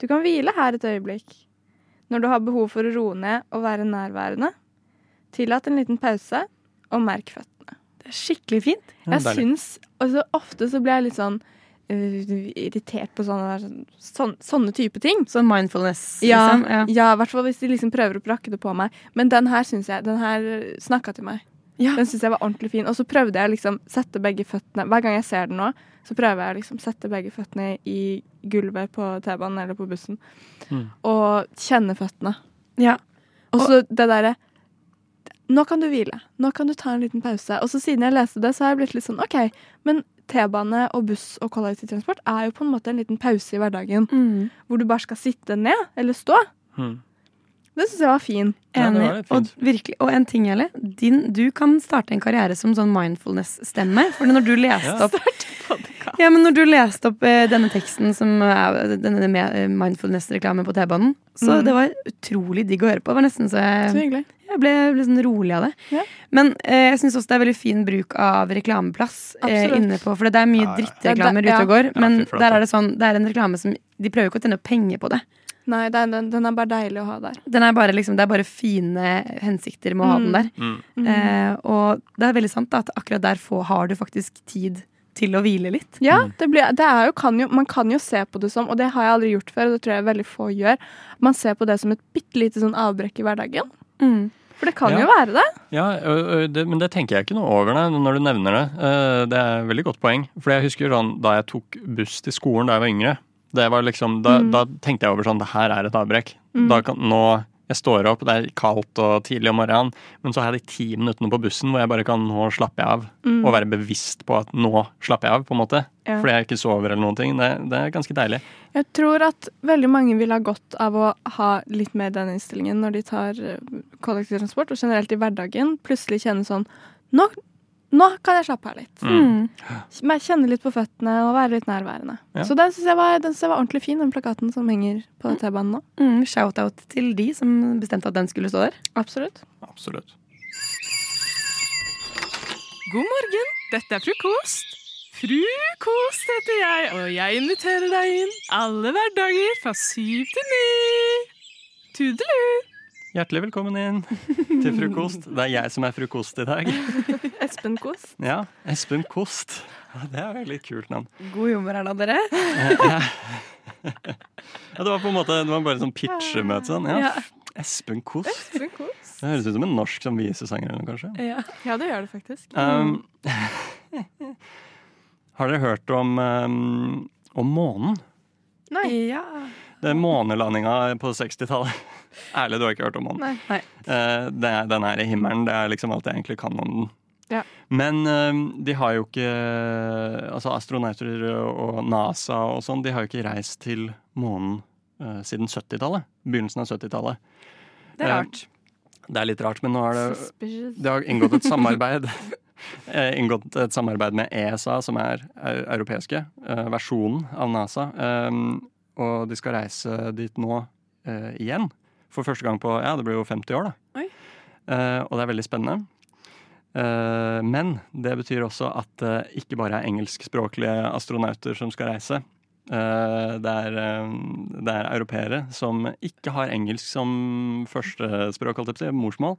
Du kan hvile her et øyeblikk. Når du har behov for å roe ned og være nærværende, tillat en liten pause, og merk føttene. Skikkelig fint. Jeg syns altså, Ofte så blir jeg litt sånn uh, irritert på sånne, sånne, sånne type ting. Sånn mindfulness, Ja, liksom. Ja. ja, hvert fall hvis de liksom prøver å prakke det på meg. Men den her syns jeg Den her snakka til meg. Den syns jeg var ordentlig fin. Og så prøvde jeg liksom sette begge føttene Hver gang jeg ser den nå, så prøver jeg liksom sette begge føttene i gulvet på T-banen eller på bussen. Mm. Og kjenne føttene. Ja. Og så det derre Nå kan du hvile. Nå kan du ta en liten pause. Og så siden jeg leste det, så har jeg blitt litt sånn OK, men T-bane og buss og kollektivtransport er jo på en måte en liten pause i hverdagen. Mm. Hvor du bare skal sitte ned eller stå. Mm. Det syns jeg var fin. Enig. og, virkelig, og en ting, Eli. Din, du kan starte en karriere som sånn mindfulness-stemme. For når du leste opp Ja, men når du leste opp eh, denne teksten som er denne eh, mindfulness-reklamen på T-banen, så Mm. det var utrolig digg å høre på. Det var nesten så jeg, Så jeg ble ble sånn rolig av det. Ja. Men eh, jeg syns også det er veldig fin bruk av reklameplass eh, inne på For det er mye Ja, ja. drittreklamer Ja, ute og går, men Ja, der er det sånn Det er en reklame som De prøver ikke å tjene penger på det. Nei, er, den, den er bare deilig å ha der. Den er bare, liksom, det er bare fine hensikter med å ha Mm. den der. Mm. Mm. Eh, og det er veldig sant da, at akkurat der få, har du faktisk tid til å hvile litt. Ja, det blir, det er jo, kan jo, man kan jo se på det som, og det har jeg aldri gjort før, og det tror jeg veldig få gjør, man ser på det som et bitte lite sånn avbrekk i hverdagen. Mm. For det kan Ja. jo være det. Ja, ø, ø, det, men det tenker jeg ikke noe over nei, når du nevner det. Eh, Det er et veldig godt poeng. For jeg husker sånn, da jeg tok buss til skolen da jeg var yngre, det var liksom, da, Mm. da tenkte jeg over sånn Det her er et avbrekk. Mm. Da kan, nå, jeg står opp, det er kaldt og tidlig om morgenen, men så har jeg de ti minuttene på bussen hvor jeg bare kan nå slappe av. Mm. Og være bevisst på at nå slapper jeg av, på en måte. Ja. Fordi jeg ikke sover eller noen ting. Det, det er ganske deilig. Jeg tror at veldig mange vil ha godt av å ha litt mer den innstillingen når de tar eh, kollektivtransport, og generelt i hverdagen. Plutselig kjenne sånn Nå, nå kan jeg slappe av litt. Mm. Men Kjenne litt på føttene og være litt nærværende. Ja. Så den syns jeg, jeg var ordentlig fin, den plakaten som henger på T-banen nå. Mm, Shout-out til de som bestemte at den skulle stå der. Absolutt. Absolutt. God morgen, dette er frokost. Frukost heter jeg, og jeg inviterer deg inn alle hverdager fra syv til ni. Tudelu! Hjertelig velkommen inn til frokost. Det er jeg som er frokost i dag. Espen Kost. Ja, Espen Kost. Det er veldig kult navn. God humor her da, dere. Ja. ja, det var på en måte Det var bare sånn pitchemøte. Sånn. Ja. Ja. Espen Kost. Espen Kost. Det høres ut som en norsk som visesanger, eller noe, kanskje. Ja. Ja, det gjør det faktisk. Um, har dere hørt om, um, om månen? Nei. Ja. Det er månelandinga på 60-tallet. Ærlig, du har ikke hørt om månen. Nei. Eh, det er den her i himmelen. Det er liksom alt jeg egentlig kan om den. Ja. Men eh, de har jo ikke Altså astronauter og NASA og sånn, de har jo ikke reist til månen eh, siden 70-tallet. Begynnelsen av 70-tallet. Det er Eh, rart. Det er litt rart, men nå har det Suspicious. det har inngått et samarbeid eh, Inngått et samarbeid med ESA, som er eu- europeiske versjonen av NASA. Um, og de skal reise dit nå igjen. For første gang på ja, det blir jo 50 år, da. Oi. Og det er veldig spennende. Eh, men det betyr også at det ikke bare er engelskspråklige astronauter som skal reise. Eh, det, er, eh, det er europeere som ikke har engelsk som førstespråk, holdt jeg på å si, morsmål.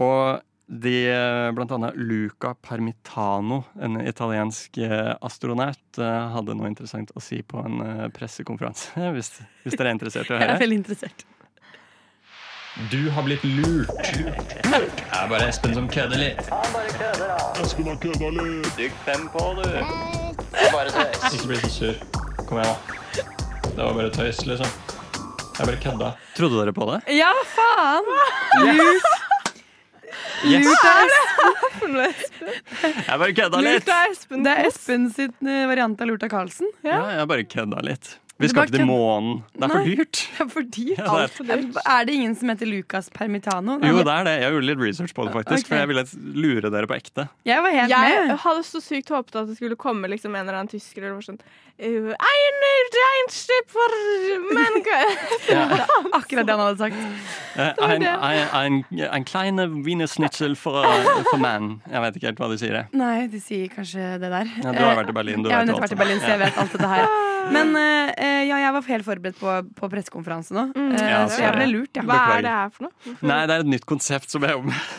Og de, eh, blant annet Luca Parmitano, en italiensk eh, astronaut, eh, hadde noe interessant å si på en eh, pressekonferanse, hvis, hvis dere er interessert i å høre. Jeg er veldig interessert. Du har blitt lurt. Det er bare Espen som kødder litt. Han bare køder, Espen har kødda litt. Stygg fem på, du. Bare tøys. Ikke bli så sur. Kom igjen, da. Det var bare tøys, liksom. Jeg bare kødda. Trodde dere på det? Ja, faen! Yes. Lurt av Jeg bare kødda litt. Lurt av Espen. Det er Espen sitt eh, variant av Lurt av Karlsen. Ja, jeg bare kødda litt. Vi skal ikke til månen. Det er for dyrt. Det er for dyrt. Ja, det er- Er det ingen som heter Lucas Permitano? Nei, Jo, det er det. Jeg gjorde litt research på det, faktisk. Okay. For jeg ville lure dere på ekte. Jeg var helt Jeg med. hadde så sykt håpet at det skulle komme liksom en eller annen tysker eller noe sånn Ein I need einstein for mankind. Akkurat det han hadde sagt. Eh, Ein, ein, ein, ein kleine wienersnitzel for, for man. Jeg vet ikke helt hva de sier. Nei, de sier kanskje det der. Ja, du har vært i Berlin, du jeg har vet jo nettopp vært alt i Berlin, så det. jeg vet alt dette her. Men eh, eh, ja, jeg var helt forberedt på, på pressekonferanse nå, Mm, eh, Ja, så jeg ble lurt, ja. Hva er det her for noe? Nei, det er et nytt konsept som jeg jobber med.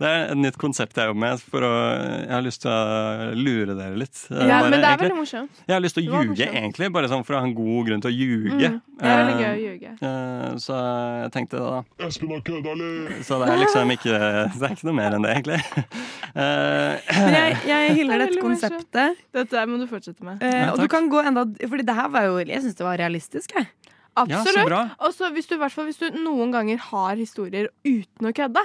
Det er et nytt konsept jeg jobber med for å Jeg har lyst til å lure dere litt. Eh, Ja, bare men det er egentlig- veldig morsomt. Jeg har lyst til å ljuge, egentlig. Bare sånn for å ha en god grunn til å ljuge. Mm, det er veldig Eh, gøy å ljuge. eh, Så jeg tenkte det, da. Espen har kødda litt. Så det er liksom ikke Det er ikke noe mer enn det, egentlig. Uh, Men jeg, jeg hyller er dette konseptet. Dette må du fortsette med. Uh, Ja, og du kan gå enda Fordi det her var jo Jeg syns det var realistisk, jeg. Absolutt. Ja, så hvis du, i hvis du noen ganger har historier uten å kødde.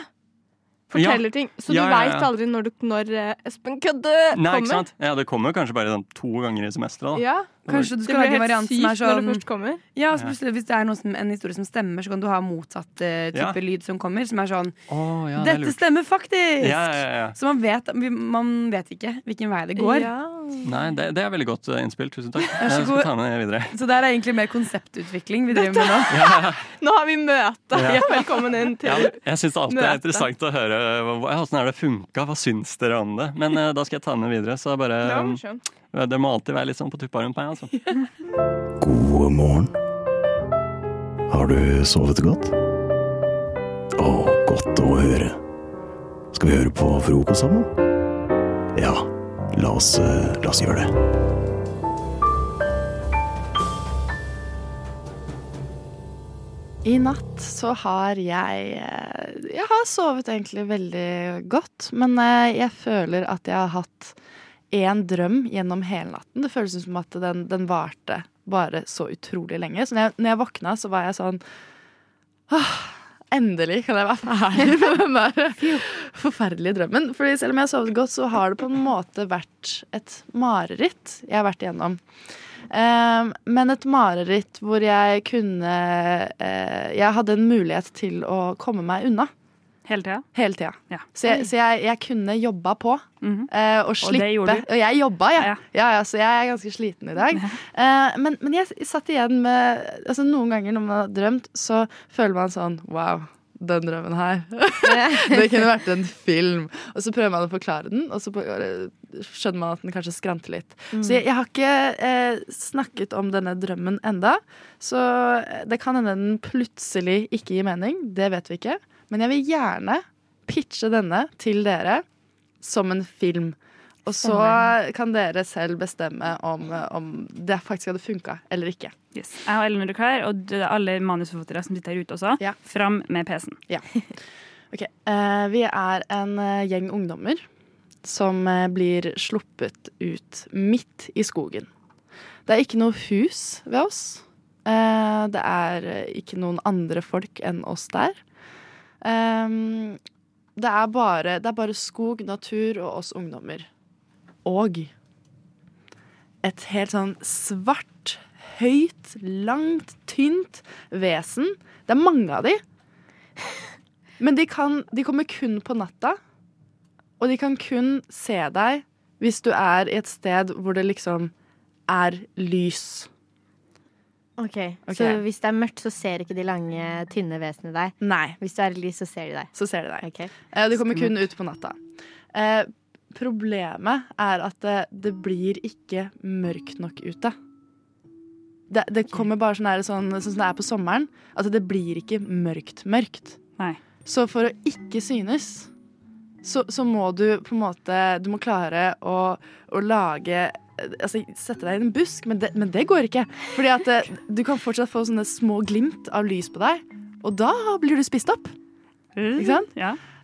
Forteller ting. Så Ja, du ja, veit aldri når, du, når eh, Espen kødde Nei, ikke sant? Ja, det kommer kanskje bare sånn to ganger i semesteret. da. Kanskje du Det skal lage en variant som er det sånn kommer. Ja, så plutselig, Hvis det er noe som, en historie som stemmer, så kan du ha motsatt uh, type Ja. lyd som kommer. Som er sånn oh, ja, det er Dette lurt. stemmer faktisk! Ja, ja, ja. Så man vet, man vet ikke hvilken vei det går. Ja. Nei, det, det er veldig godt eh, innspill. Tusen takk. Så Jeg skal ta med det videre. Så det er egentlig mer konseptutvikling vi driver med nå. Nå har vi møte. Ja. Velkommen inn til Ja, jeg syns alltid det er interessant å høre åssen det funka. Hva syns dere om det? Men uh, da skal jeg ta med videre. Så bare, Det må alltid være litt sånn på tuppa rundt meg. Altså. God morgen. Har du sovet godt? Å, godt å høre. Skal vi høre på frokost sammen? Ja, la oss, eh, la oss gjøre det. I natt så har jeg eh, Jeg har sovet egentlig veldig godt, men eh, jeg føler at jeg har hatt én drøm gjennom hele natten. Det føles som at den, den varte bare så utrolig lenge. Så når jeg, når jeg våkna, så var jeg sånn Åh, endelig kan jeg være ferdig med den der forferdelige drømmen. Fordi selv om jeg har sovet godt, så har det på en måte vært et mareritt jeg har vært igjennom. Um, men et mareritt hvor jeg kunne eh, Jeg hadde en mulighet til å komme meg unna. Hele tida? Hele tida. Ja. Så, jeg, så jeg, jeg kunne jobba på. Mm -hmm. og Og slippe. du? Og jeg jobba. Ja. Ja. Ja, så jeg er ganske sliten i dag. Eh, men, men jeg satt igjen med altså Noen ganger når man har drømt, så føler man sånn Wow, den drømmen her. det kunne vært en film. Og så prøver man å forklare den, og så eh, skjønner man at den kanskje skranter litt. Mm. Så jeg, jeg har ikke eh, snakket om denne drømmen enda. Så eh, det kan hende den plutselig ikke gir mening. Det vet vi ikke. Men jeg vil gjerne pitche denne til dere som en film. Og så kan dere selv bestemme om, om det faktisk hadde funka eller ikke. Yes. Jeg og Ellen er klar, og alle manusforfattere som sitter her ute også. Ja. Fram med PC-en. Ja. Ok, Uh, Vi er en eh, gjeng ungdommer som eh, blir sluppet ut midt i skogen. Det er ikke noe hus ved oss. Uh, det er ikke noen andre folk enn oss der. Ehm, det, er bare, det er bare skog, natur og oss ungdommer. Og et helt sånn svart, høyt, langt, tynt vesen. Det er mange av de. Men de, kan, de kommer kun på natta, og de kan kun se deg hvis du er i et sted hvor det liksom er lys. Ok, Ok. Så hvis det er mørkt, så ser ikke de lange, tynne vesenene deg? Nei. Hvis du er i lys, så ser de deg? Så ser de deg. Okay. Eh, de kommer kun ut på natta. Eh, problemet er at det, det blir ikke mørkt nok ute. Det, det kommer bare sånn, her, sånn, sånn som det er på sommeren. At det blir ikke mørkt mørkt. Nei. Så for å ikke synes, så, så må du på en måte Du må klare å, å lage Altså sette deg i en busk, men det, men det går ikke. Fordi at eh, du kan fortsatt få sånne små glimt av lys på deg, og da blir du spist opp. Ikke sant?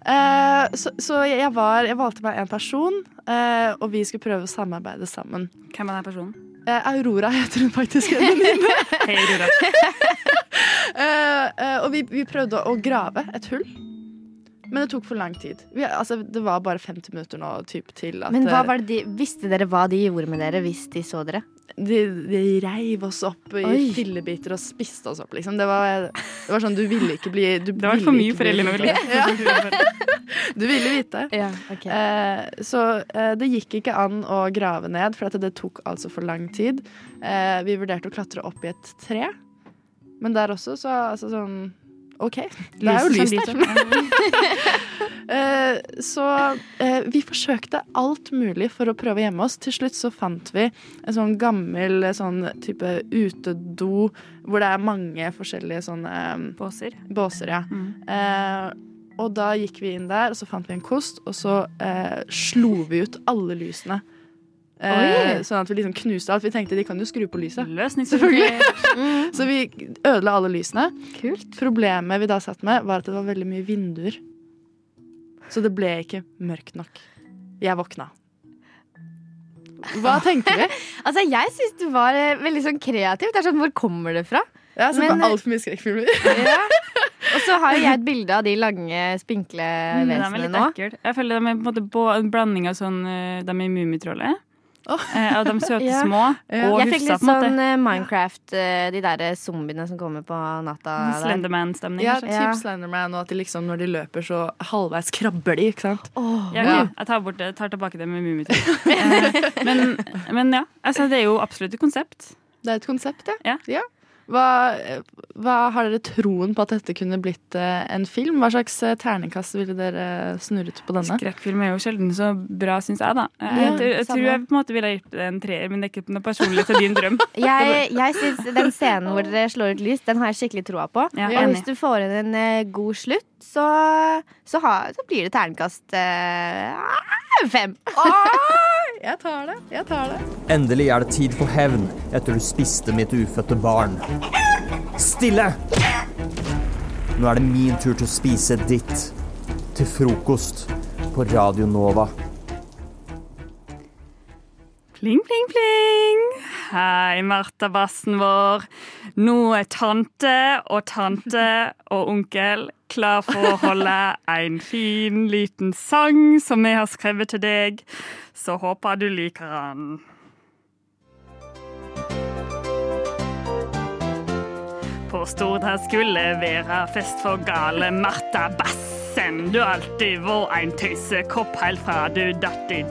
Eh, så så jeg, var, jeg valgte meg en person, eh, og vi skulle prøve å samarbeide sammen. Hvem er den personen? Eh, Aurora heter hun faktisk. en venninne. Hei, Aurora. Eh, eh, og vi, vi prøvde å grave et hull. Men det tok for lang tid. Vi, altså, det var bare 50 minutter nå typ, til at Men hva eh, var det de, visste dere hva de gjorde med dere hvis de så dere? de, de reiv oss opp i Oi. fillebiter og spiste oss opp, liksom. Det var, det var sånn, du ville ikke bli du Det var for mye ikke for bli- Elin og Ville. Ja. Du ville vite. eh, så eh, det gikk ikke an å grave ned, for at det tok altså for lang tid. Eh, vi vurderte å klatre opp i et tre, men der også så altså sånn OK, det er jo lys der. Eh, så eh, vi forsøkte alt mulig for å prøve å gjemme oss. Til slutt så fant vi en sånn gammel eh, sånn type utedo hvor det er mange forskjellige sånne Båser. Båser, ja. Eh, og da gikk vi inn der, og så fant vi en kost, og så eh, slo vi ut alle lysene. Eh, sånn at vi liksom knuste alt. Vi tenkte de kan jo skru på lyset. Selvfølgelig. Så vi ødela alle lysene. Problemet vi da satt med, var at det var veldig mye vinduer. Så det ble ikke mørkt nok. Jeg våkna. Hva tenker vi? altså, jeg syns du var eh, veldig sånn kreativ. Det er sånn, Hvor kommer det fra? Jeg har sett Men, på eh, altfor mye skrekkfilmer. Ja. Og så har jeg et bilde av de lange, spinkle Mm, er vesenene nå. Jeg føler de er på en måte på en blanding av sånn eh, De i Mummitrollet. Eh, Av de søte Ja. små og jeg fikk litt sånn eh, Minecraft, eh, de der zombiene som kommer på natta. Slenderman-stemning. Ja, typ Slenderman, og at de liksom, når de løper, så halvveis krabber de, ikke sant? Ja, ok. Jeg tar, bort det, tar tilbake det med Mummitroll. Eh, men, men ja, altså, det er jo absolutt et konsept. Det er et konsept, ja. ja. Hva, hva Har dere troen på at dette kunne blitt eh, en film? Hva slags eh, terningkast ville dere snurret på denne? Skrekkfilm er jo sjelden så bra, syns jeg, da. Jeg, Ja, jeg, jeg tror jeg på en måte ville gitt det en treer, men det er ikke noe personlig til din drøm. Jeg, jeg synes Den scenen hvor dere slår ut lys, den har jeg skikkelig troa på. Ja, og hvis du får inn en eh, god slutt, så, så, har, så blir det terningkast øh, fem. Jeg tar det. Jeg tar det. Endelig er det tid for hevn etter du spiste mitt ufødte barn. Stille! Nå er det min tur til å spise ditt. Til frokost på Radio Nova. Pling, pling, pling. Hei, Marta-bassen vår. Nå er tante og tante og onkel klar for å holde en fin, liten sang som vi har skrevet til deg. Så håper du liker den. På Stordal skulle være fest for gale Marta Bassen. Du har alltid vært en tøysekopp helt fra du datt i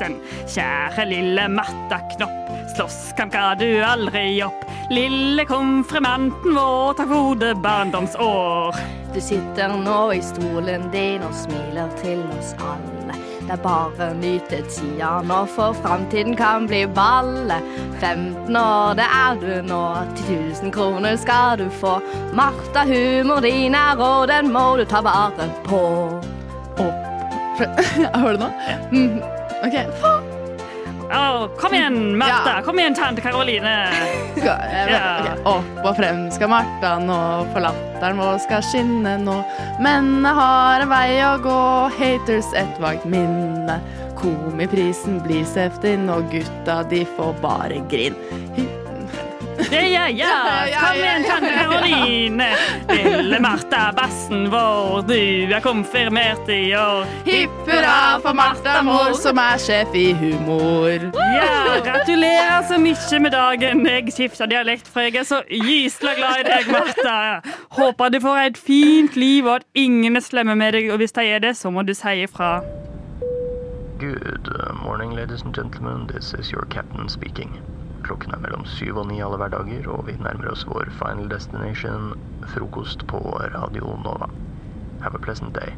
dassen. Kjære lille Marta Knopp, slåss kan ga du aldri opp. Lille konfirmanten vår, takk for gode barndomsår. Du sitter nå i stolen din og smiler til oss alle. Det er bare å nyte tida nå, for framtiden kan bli balle. 15 år, det er du nå. 10 000 kroner skal du få. Martha, humor din er rå, den må du ta vare på. Var det nå? Mm. OK. Oh, kom igjen, Martha. Kom igjen, tante Karoline. Ja. Opp og frem skal Martha nå, for latteren vår skal skinne nå. Mennene har en vei å gå, haters et vagt minne. Komiprisen blir seftin, og gutta de får bare grin. Ja, ja, ja. Kom igjen, tante Karoline. Lille Martha, bassen vår, du er konfirmert i år. Hipp hurra for Martha mor, som er sjef i humor. Ja, gratulerer så mye med dagen. Jeg skifter dialekt, for jeg er så gysla glad i deg, Martha. Håper du får et fint liv, og at ingen er slemme med deg. Og hvis de er det, så må du si ifra. Good uh, morning, ladies and gentlemen. This is your captain speaking. Klokken er mellom syv og ni alle hverdager, og vi nærmer oss vår final destination, frokost på Radio Nova. Have a pleasant day.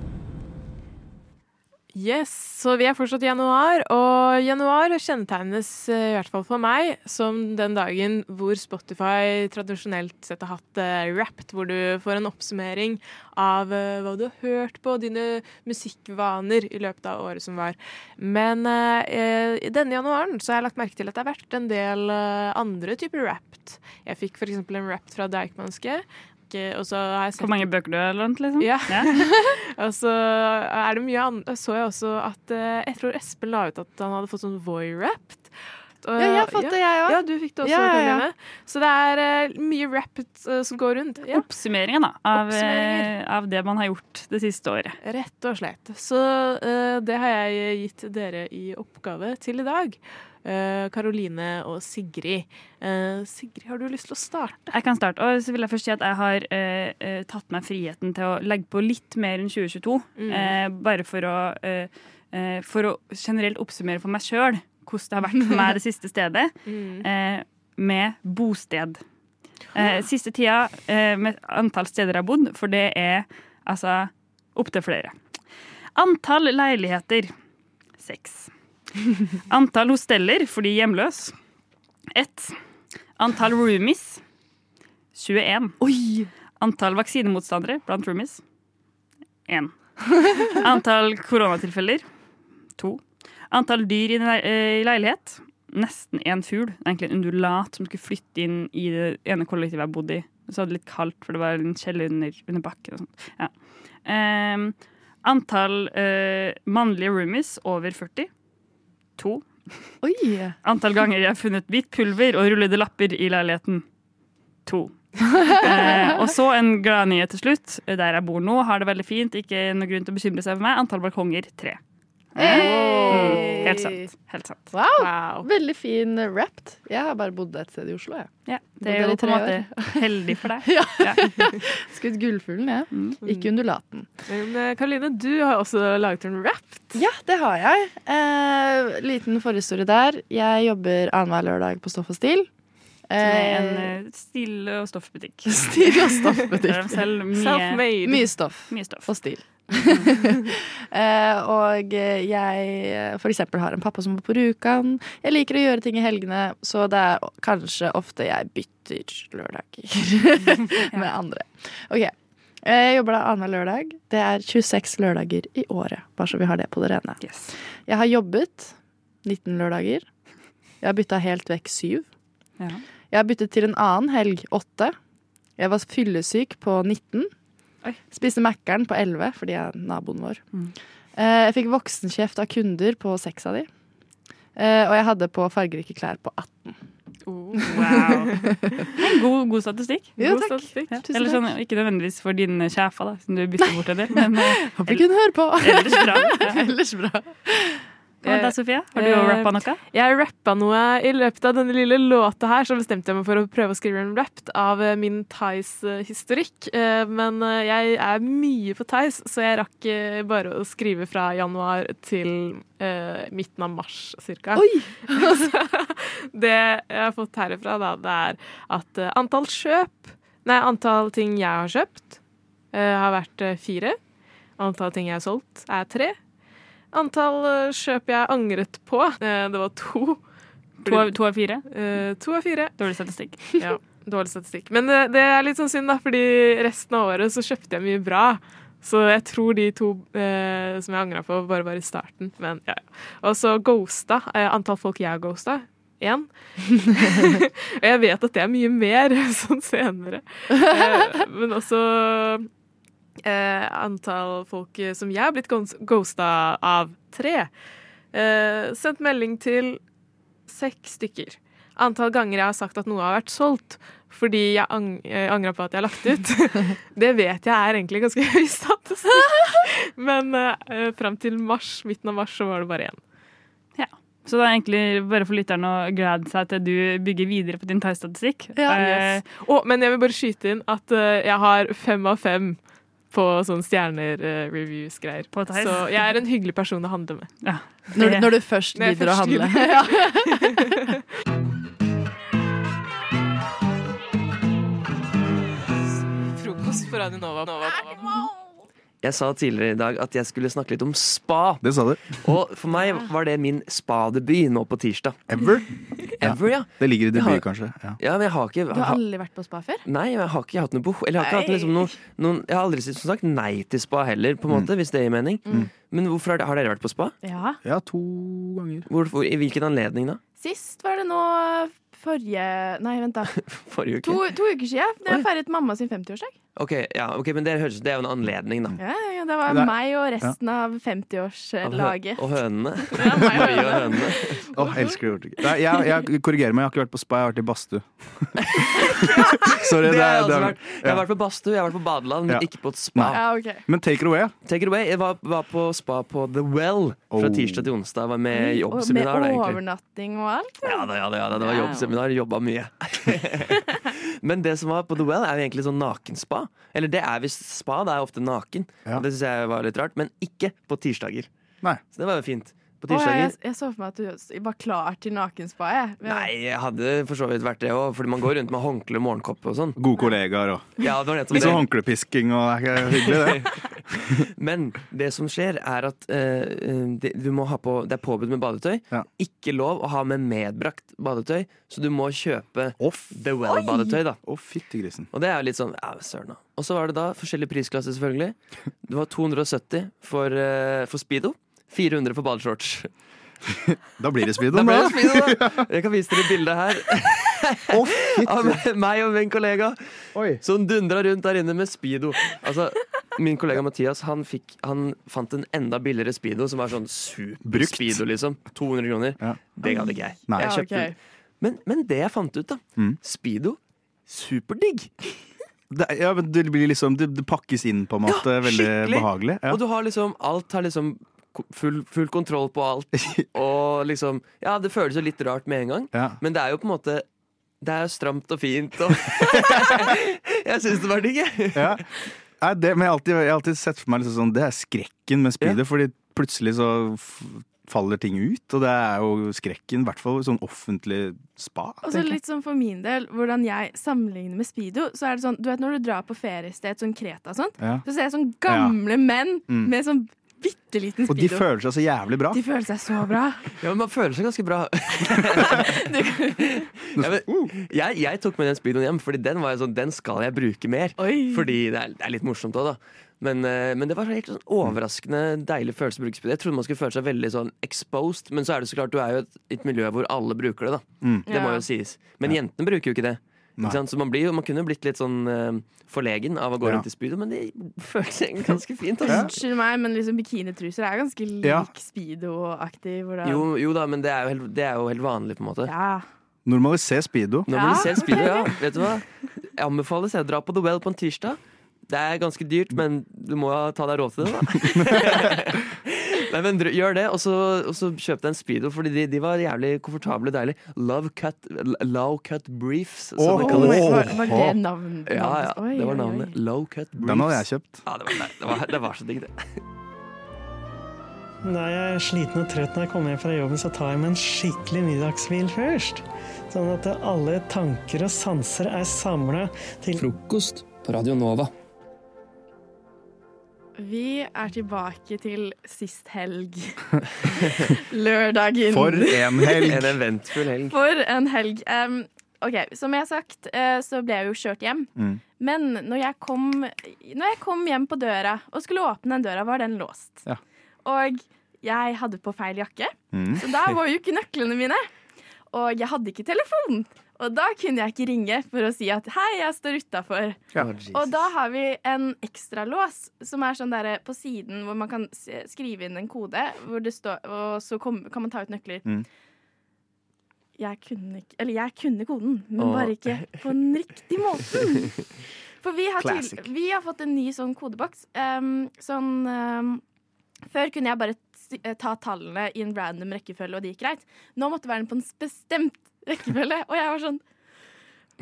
Yes, så vi er fortsatt i januar, og januar kjennetegnes eh, i hvert fall for meg som den dagen hvor Spotify tradisjonelt sett har hatt uh, hvor du får en oppsummering av eh, hva du har hørt på, dine musikkvaner i løpet av året som var. Men eh, i denne januaren så har jeg lagt merke til at det har vært en del andre typer Wrapped. Jeg fikk f.eks. en Wrapped fra Deichmanske. Og så har jeg sett Hvor mange bøker du har lånt, liksom? ja. og så er det mye annet. Så jeg også at eh, jeg tror Espen la ut at han hadde fått sånn Voi-wrapped. Og- Ja, jeg har fått det, jeg også. Ja, du fikk det også. Ja, ja, ja. Så det er uh, mye wrapped uh, som går rundt. Ja. Oppsummeringen da, av, eh, av det man har gjort det siste året. Rett og slett. Så det har jeg gitt dere i oppgave til i dag. Eh, Karoline og Sigrid. Eh, Sigrid, har du lyst til å starte? Jeg kan starte. Og så vil jeg først si at jeg har eh, eh, tatt meg friheten til å legge på litt mer enn 2022. Mm. Eh, bare for å, eh, eh, for å generelt oppsummere for meg sjøl hvordan det har vært for meg det siste stedet. Mm. Eh, med bosted. Eh, siste tida eh, med antall steder jeg har bodd, for det er altså opptil flere. Antall leiligheter seks. Antall hosteller fordi hjemløs 1. Antall roomies 21. Antall vaksinemotstandere blant roomies 1. Antall koronatilfeller 2. Antall dyr i eh, i leilighet nesten én fugl. Det er Egentlig en undulat som skulle flytte inn i det ene kollektivet jeg bodde i. Så hadde det litt kaldt, for det var en kjeller under, under bakken. Ja. Um, antall uh, mannlige roomies over 40. To. Antall ganger jeg har funnet hvitt pulver og rullede lapper i leiligheten. To. eh, og så en gladnyhet til slutt. Der jeg bor nå, har det veldig fint. Ikke noe grunn til å bekymre seg for meg. Antall balkonger tre. Mm, helt sant. Helt sant. Wow. Veldig fin wrapped. Jeg har bare bodd et sted i Oslo, jeg. Ja, det er jo på en måte heldig for deg. ja. Skutt gullfuglen, jeg. Mm. Ikke undulaten. Men eh, Karoline, du har også laget en wrapped. Ja, det har jeg. Eh, liten forhistorie der. Jeg jobber annenhver lørdag på Stoff og Stil. Som er en Eh, eh, stil- og stoffbutikk. Stil og stoffbutikk. Self-made. Mye stoff. Mye stoff. Og stil. eh, og jeg eh, for eksempel har en pappa som bor på Rjukan. Jeg liker å gjøre ting i helgene, så det er kanskje ofte jeg bytter lørdager med andre. Ok, Jeg jobber da annenhver lørdag. Det er 26 lørdager i året, bare så vi har det på det rene. Jeg har jobbet 19 lørdager. Jeg har bytta helt vekk syv. Ja. Jeg har byttet til en annen helg, åtte. Jeg var fyllesyk på 19. Spiste Mækkern på 11 fordi jeg er naboen vår. Mm. Eh, Jeg fikk voksenkjeft av kunder på seks av de. Eh, Og jeg hadde på fargerike klær på 18. Wow. En god, god statistikk. Jo, god takk. statistikk. Ja. Eller sånn, ikke nødvendigvis for din sjefa, da, som du bytter bort en del. Men eh, Håper ikke hun hører på. ellers bra. Ja. Ellers bra. Hva med deg, Sofie? Har du Eh, rappa noe? Jeg rappa noe i løpet av denne lille låta her, så bestemte jeg meg for å prøve å skrive en rap av eh, min Theis-historikk. Eh, Men eh, jeg er mye på Theis, så jeg rakk eh, bare å skrive fra januar til eh, midten av mars cirka. Oi! det jeg har fått herifra, da, det er at eh, antall kjøp Nei, antall ting jeg har kjøpt, eh, har vært eh, fire. Antall ting jeg har solgt, er tre. Antall eh, kjøp jeg angret på, eh, det var to. To av, to av fire? Eh, to av fire. Dårlig statistikk. Ja, dårlig statistikk. Men det, det er litt sånn synd, da, fordi resten av året så kjøpte jeg mye bra. Så jeg tror de to eh, som jeg angra på, bare var i starten. Men ja, ja. Og så ghosta. Eh, antall folk jeg har ghosta. Én. Og jeg vet at det er mye mer sånn senere. Eh, men også eh, antall folk eh, som jeg har blitt ghost- ghosta av. Tre. Eh, sendt melding til seks stykker. antall ganger jeg har sagt at noe har vært solgt fordi jeg ang eh, angra på at jeg har lagt ut. det vet jeg er egentlig ganske høy statistikk. Men eh, fram til mars, midten av mars så var det bare én. Ja. Så det er egentlig bare for lytterne å glede seg til du bygger videre på din thaistatistikk. Ja, Eh, oh, men jeg vil bare skyte inn at eh, jeg har fem av fem på sånne stjerner-reviews-greier. Så jeg er en hyggelig person å handle med. Når, når du først gidder å handle. ja. Frokost på Radio Nova. Jeg sa tidligere i dag at jeg skulle snakke litt om spa. Det sa du. Og for meg var det min spadebut nå på tirsdag. Ever? Ever, ja. Det ligger i debut, har- kanskje. Ja. Ja, men jeg har ikke Du har aldri vært på spa før? Nei, jeg har ikke hatt noe behov Eller jeg har ikke hatt liksom noen, noen, Jeg har aldri som sagt nei til spa heller, på en måte, hvis det gir mening. Mm. Men hvorfor har, har dere vært på spa? Ja. Ja, to ganger. Hvorfor, I hvilken anledning da? Sist var det nå forrige Nei, vent, da. Forrige uke? To, to uker siden. Da jeg feiret mamma sin 50-årsdag. Ok, ja, okay men det høres Det er jo en anledning, da. Ja, ja, det var Det er- meg og resten av 50-årslaget. Og hønene. Ja, meg og hønene. og hønene. Åh, elsker det. Nei, jeg, jeg korrigerer meg, jeg har ikke vært på spa, jeg har vært i badstue. Sorry, Det det har jeg det vært. Jeg har vært på badstue, jeg har vært på badeland, men Ja. ikke på et spa. Okay. Men take it away. Take it away. Jeg var, var på spa på The Well fra Oh. tirsdag til onsdag. Var med i jobbseminar. Med overnatting og alt. Ja, da, ja, da, ja, da, det var jobbseminar. Jobba mye. Men det som var på The Well, er jo egentlig sånn nakenspa. Eller det er visst spa. Det er ofte naken. Ja. Det syns jeg var litt rart. Men ikke på tirsdager. Så det var jo fint. På Å, tirsdager jeg, jeg så for meg at du var klar til nakenspa. Jeg. Nei, jeg hadde for så vidt vært det òg, fordi man går rundt med håndkle og morgenkoppe og sånn. Gode kollegaer og Ja, det var nettopp Litt sånn håndklepisking og det er hyggelig, det. Men det som skjer, er at uh, det, du må ha på, det er påbudt med badetøy. Ikke lov å ha med medbrakt badetøy, så du må kjøpe Off. The Well-badetøy. da Å, grisen. Og det er jo litt sånn ja, søren da. Og så var det da forskjellige prisklasser, selvfølgelig. Det var 270 for, uh, for speedo. 400 for badeshorts. Da blir det speedo, Da da. det speedo, da. Jeg kan vise dere bildet her. Av meg og min kollega som dundra rundt der inne med speedo. Altså, min kollega Mathias han, fikk, han fant en enda billigere speedo som var sånn Brukt. super-speedo, liksom. 200 kroner. Det gadd ikke jeg. Jeg Ja, okay. men, men det jeg fant ut, da. Mm. Speedo. Superdigg. Det, ja, men det blir liksom Det, det pakkes inn på en måte. veldig behagelig. Ja. Og du har liksom Alt har liksom full, full kontroll på alt. Og liksom Ja, det føles jo litt rart med en gang, Ja. men det er jo på en måte Det er jo stramt og fint og Jeg syns det var digg, jeg. Ja. Nei, det, men jeg har, alltid, jeg har alltid sett for meg liksom sånn Det er skrekken med speedo, fordi plutselig så f faller ting ut. Og det er jo skrekken, i hvert fall sånn offentlig spa. Og så litt sånn for min del, hvordan jeg sammenligner med speedo, så er det sånn, du vet når du drar på feriested, sånn Kreta og sånt, Ja. så ser jeg sånn gamle menn Mm. med sånn bitte liten Og de føler seg så jævlig bra. De føler seg så bra. Ja, men man føler seg ganske bra. ja, men, jeg, jeg tok med den speedoen hjem, Fordi den var sånn, den skal jeg bruke mer. Fordi det er, det er litt morsomt òg, da. Men, eh, men det var helt sånn overraskende deilig følelse å bruke speedo. Jeg trodde man skulle føle seg veldig sånn exposed, men så er det så klart, du er jo et, et miljø hvor alle bruker det. da Mm. Det må jo sies. Men jentene bruker jo ikke det. Nei. Ikke sant? Så man, blir man kunne blitt litt sånn uh, forlegen av å gå Ja. rundt i speedo, men det føles egentlig ganske fint. Altså. Unnskyld meg, men liksom bikinitruser er ganske lik Ja. speedo-aktig. Jo, jo da, men det er jo helt, det er jo helt vanlig, på en måte. Ja. Normaliser speedo. Når man ser speedo, ja. Vet du hva? Jeg anbefales å dra på The Well på en tirsdag. Det er ganske dyrt, men du må ta deg råd til det, da. Nei, men Gjør det, og så, og så kjøp deg en speedo, Fordi de, de var jævlig komfortable og deilige. Love cut, low cut briefs, som Åh, det kalles. åh, Var- var det navnet? Ja, ja, Oi, det var oi, navnet. Low cut briefs. Den hadde jeg kjøpt. Ja, det var, det var, det var så digg, det. Da jeg er sliten og trøtt når jeg kommer hjem fra jobben, så tar jeg meg en skikkelig middagshvil først. Sånn at alle tanker og sanser er samla til Frokost på Radio Nova. Vi er tilbake til sist helg. Lørdagen. For en helg. En eventfull helg. For en helg. Um, ok, Som jeg har sagt, eh, så ble jeg jo kjørt hjem. Mm. Men når jeg, kom, når jeg kom hjem på døra og skulle åpne den døra, var den låst. Ja. Og jeg hadde på feil jakke, Mm. så da var jo ikke nøklene mine. Og jeg hadde ikke telefon. Og da kunne jeg ikke ringe for å si at 'hei, jeg står utafor'. Ja. Og da har vi en ekstralås som er sånn der på siden hvor man kan skrive inn en kode, hvor det står, og så kom, kan man ta ut nøkler. Mm. jeg kunne ikke Eller jeg kunne koden, men Åh. bare ikke på den riktige måten. For vi har, til, vi har fått en ny sånn kodeboks. Um, sånn um, Før kunne jeg bare eh, ta tallene i en random rekkefølge, og det gikk greit. Nå måtte det være på en bestemt rekkefølge, og jeg var sånn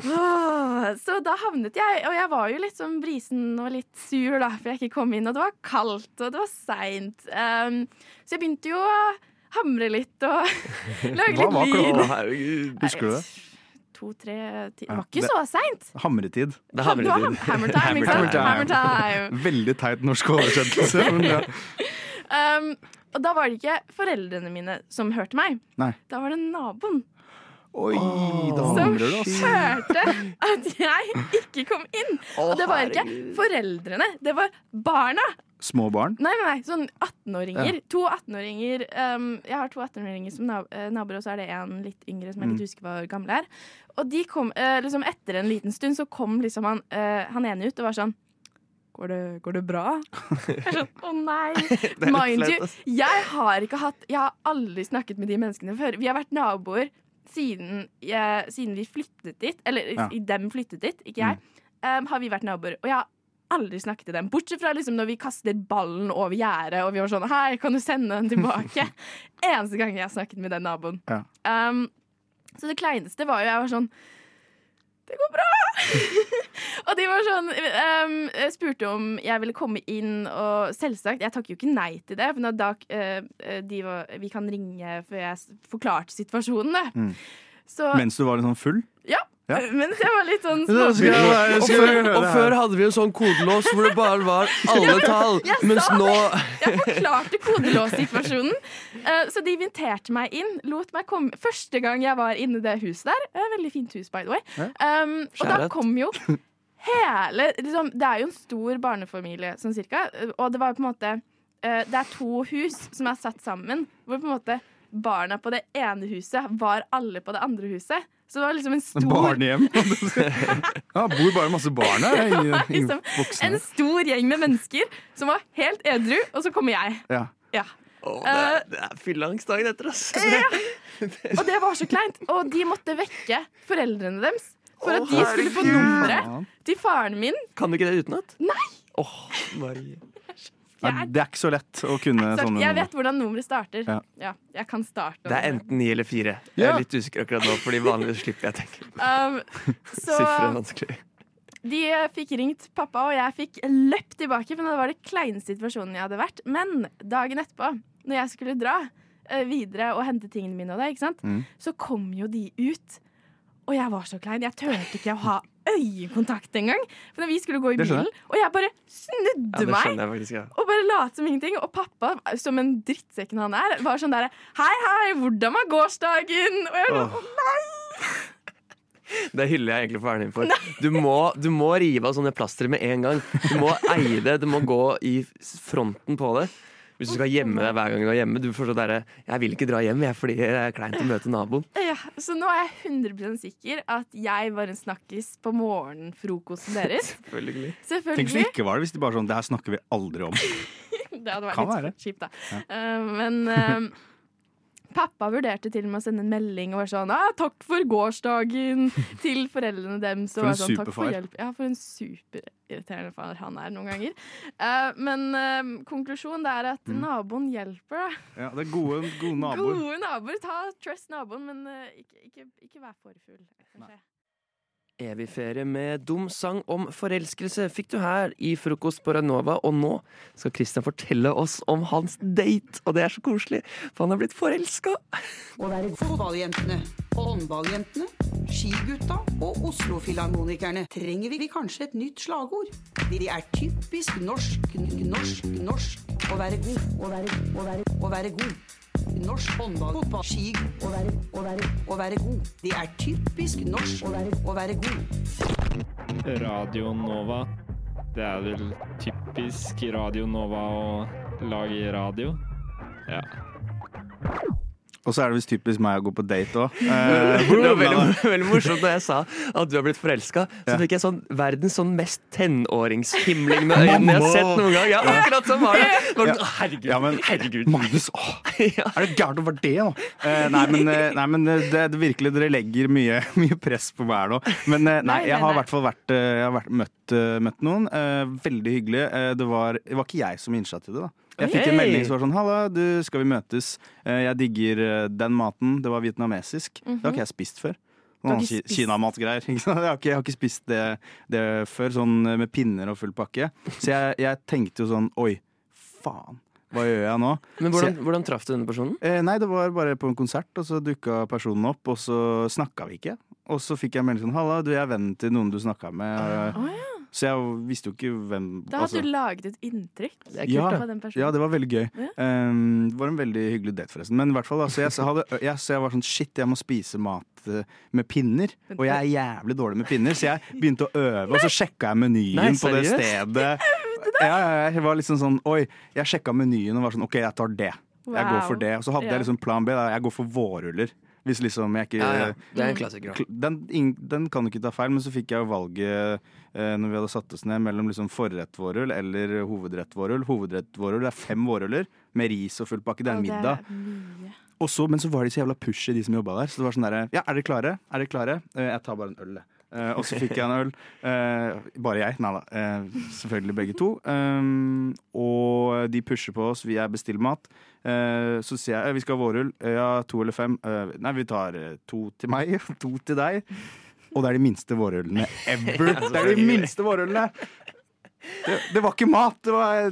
Åh, Så da havnet jeg Og jeg var jo litt sånn brisen og litt sur, da, for jeg ikke kom inn. Og det var kaldt, og det var seint. Um, så jeg begynte jo å hamre litt og lage litt var lyd. Hva. Husker du det? To-tre Det var ikke så seint. Hamretid. Det er hamretid. Ham- hammer time, ikke sant? Hammer time. Veldig teit norsk oversettelse. men ja. Um, og da var det ikke foreldrene mine som hørte meg. Nei. Da var det naboen. Oi, da som du, hørte at jeg ikke kom inn. Og det var ikke foreldrene, det var barna. Små barn? Nei, nei, nei, sånn 18-åringer. Ja. To 18-åringer. Um, jeg har to 18-åringer som nab eh, naboer, og så er det en litt yngre som jeg ikke husker hvor gammel er. Og de kom, uh, liksom etter en liten stund så kom liksom han, uh, han ene ut og var sånn Går det, går det bra? Jeg er sånn, Å nei! Mind you, jeg har ikke hatt Jeg har aldri snakket med de menneskene før. Vi har vært naboer siden, jeg, siden vi flyttet dit. Eller Ja. dem flyttet dit, ikke jeg. Um, har vi vært naboer. Og jeg har aldri snakket til dem. Bortsett fra liksom når vi kaster ballen over gjerdet, og vi var sånn Hei, kan du sende den tilbake? Eneste gang jeg har snakket med den naboen. Ja. Um, så det kleineste var jo Jeg var sånn Det går bra! og de var sånn um, spurte om jeg ville komme inn, og selvsagt Jeg takker jo ikke nei til det, for da, uh, var, vi kan ringe før jeg forklarte situasjonen. Mm. Så, Mens du var litt sånn full? ja. Ja. Mens jeg var litt sånn små. skal jeg Og før, og før hadde vi en sånn kodelås hvor det bare var alle tall. Jeg Mens sa nå Jeg forklarte kodelåssituasjonen. Eh, så de inviterte meg inn. Lot meg komme Første gang jeg var inne i det huset der. Eh, veldig fint hus, by the way. Um, og da kom jo hele liksom, Det er jo en stor barnefamilie, sånn cirka. Og det var på en måte eh, Det er to hus som er satt sammen, hvor på en måte barna på det ene huset var alle på det andre huset. Så det var liksom en stor Barnehjem. Ja, bor bare masse barn her. Liksom. En stor gjeng med mennesker som var helt edru, og så kommer jeg. Ja. Ja. Oh, det, er, det er fylleangstdagen etter, altså. Ja. Og det var så kleint. Og de måtte vekke foreldrene deres for oh, at de skulle få nummeret til faren min. Kan du ikke det utenat? Nei! Åh, Marie. Nei, det er ikke så lett å kunne Så sånne jeg vet hvordan nummeret starter. Ja. Ja, jeg kan starte. Det er enten ni eller fire. Jeg Ja. er litt usikker akkurat nå, fordi vanligvis slipper jeg å tenke. um, så Sifre er vanskelig. de fikk ringt pappa, og jeg fikk løpt tilbake, for det var det kleineste situasjonen jeg hadde vært. Men dagen etterpå, når jeg skulle dra eh, videre og hente tingene mine, og det, ikke sant? Mm. så kom jo de ut. Og jeg var så klein. Jeg turte ikke å ha øyekontakt engang. For vi skulle gå i bilen, og jeg bare snudde Ja, meg faktisk, ja. og bare lot som ingenting. Og pappa, som en drittsekken han er, var sånn derre Hei, hei, hvordan var gårsdagen? Og jeg var sånn, nei! Det hyller jeg egentlig for din for. Du må, du må rive av sånne plastre med en gang. Du må eie det, du må gå i fronten på det. Hvis du skal gjemme deg hver gang du er hjemme. Du får sånn derre 'Jeg vil ikke dra hjem jeg, fordi det er kleint å møte naboen'. Ja, så nå er jeg 100 sikker at jeg var en snakkis på morgenfrokosten deres. Selvfølgelig. Tenk hvis det ikke var det, hvis de bare sånn Det her snakker vi aldri om. Det hadde vært Kan litt være. kjipt, da. Ja. Uh, men eh, pappa vurderte til og med å sende en melding og var sånn ah, 'Takk for gårsdagen' til foreldrene deres. For en sånn, Takk for. Ja, for en superirriterende far han er noen ganger. Uh, men uh, konklusjonen er at Mm. naboen hjelper, da. Ja, det er gode, gode naboer. Gode naboer. Ta trust naboen, men uh, ikke, ikke, ikke vær for full. kanskje. Evig ferie med dum sang om forelskelse fikk du her i Frokost på Ranova, og nå skal Christian fortelle oss om hans date. Og det er så koselig, for han er blitt forelska. Å være fotballjentene, håndballjentene, skigutta og Oslo-filharmonikerne trenger vi kanskje et nytt slagord. De er typisk norsk, norsk, norsk. Å være god, å være, å være, å være god. Norsk håndball, fotball, ski. Å være, å være, å være god. Det er typisk norsk. Å være, å være god. Radio Nova. Det er vel typisk Radio Nova å lage radio. Ja. Og så er det visst typisk meg å gå på date òg. Det var veldig, veldig morsomt da jeg sa at du har blitt forelska. Så fikk jeg sånn verdens sånn mest med øynene jeg har sett noen gang. Ja, akkurat sånn var det. var, Ja. Herregud. Ja, men, herregud. Magnus, å, er det gærent å være det nå? Eh, nei, men, eh, nei, men eh, det, det virkelig, dere legger mye, mye press på meg her nå. Men eh, nei, jeg har i hvert fall vært, eh, vært, møtt, eh, møtt noen. Eh, veldig hyggelig. Eh, det, var, det var ikke jeg som det, da. Jeg fikk en melding som var sånn 'Halla, du, skal vi møtes?' Eh, jeg digger eh, den maten. Det var vietnamesisk. Det har ikke jeg spist før. Noen Kinamatgreier. Jeg jeg har ikke spist det, det før, sånn eh, med pinner og full pakke. Så jeg, jeg tenkte jo sånn Oi, faen. Hva gjør jeg nå? Men hvordan, jeg- hvordan traff du denne personen? Eh, nei, det var bare på en konsert, og så dukka personen opp, og så snakka vi ikke. Og så fikk jeg melding sånn 'Halla, du jeg er vennen til noen du snakka med'. Å, ja. Så jeg visste jo ikke hvem Da altså- hadde du laget et inntrykk ja, på den personen. ja, det var veldig gøy. Ja. Um, det var en veldig hyggelig date, forresten. Men i hvert fall, altså, jeg, så hadde, jeg, så jeg var sånn shit, jeg må spise mat eh, med pinner. Og jeg er jævlig dårlig med pinner, så jeg begynte å øve, og så sjekka jeg menyen Nei, på det stedet. Ja, ja, jeg var liksom sånn Oi, jeg sjekka menyen og var sånn OK, jeg tar det. Jeg går for det. Og så hadde Ja. jeg liksom plan B. Da. Jeg går for vårruller. Hvis liksom jeg ikke Ja, ja. Det er en klassiker, Den, den kan du ikke ta feil, men så fikk jeg jo valget eh, når vi hadde satt oss ned mellom liksom forrett vårrull eller hovedrett vårrull. Hovedrett vårrull det er fem vårruller med ris og full pakke. Det er en middag. Og så, men så var de så jævla pushy, de som jobba der. Så det var sånn derre Ja, er dere klare? Er dere klare? Eh, jeg tar bare en øl, jeg. Eh, og så fikk jeg en øl. Uh, bare jeg. Nei da. Uh, selvfølgelig begge to. Um, og de pusher på oss. Vi er bestilt mat. Så sier jeg vi skal ha vårrull. Ja, to eller fem. Nei, vi tar to til meg, to til deg. Og det er de minste vårrullene ever. Det er de minste vårrullene! Det, det var ikke mat, det var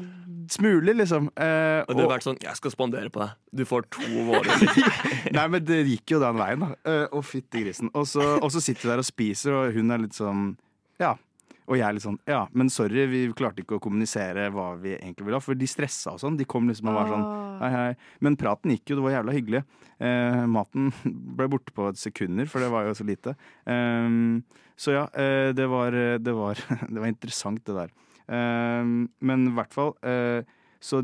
smuler, liksom. Eh, Og du har vært sånn 'Jeg skal spandere på deg. Du får to våre Nei, men det gikk jo den veien, da. Eh, Å, fytti grisen. Og så, og så sitter vi der og spiser, og hun er litt sånn Ja. Og jeg er litt sånn Ja, men sorry, vi klarte ikke å kommunisere hva vi egentlig ville ha. For de stressa og sånn. De kom liksom og var sånn Hei, hei. Men praten gikk jo, det var jævla hyggelig. Eh, maten ble borte på sekunder, for det var jo så lite. Ehm, så ja, eh, det var, det var Det var interessant, det der. Ehm, men i hvert fall eh, Så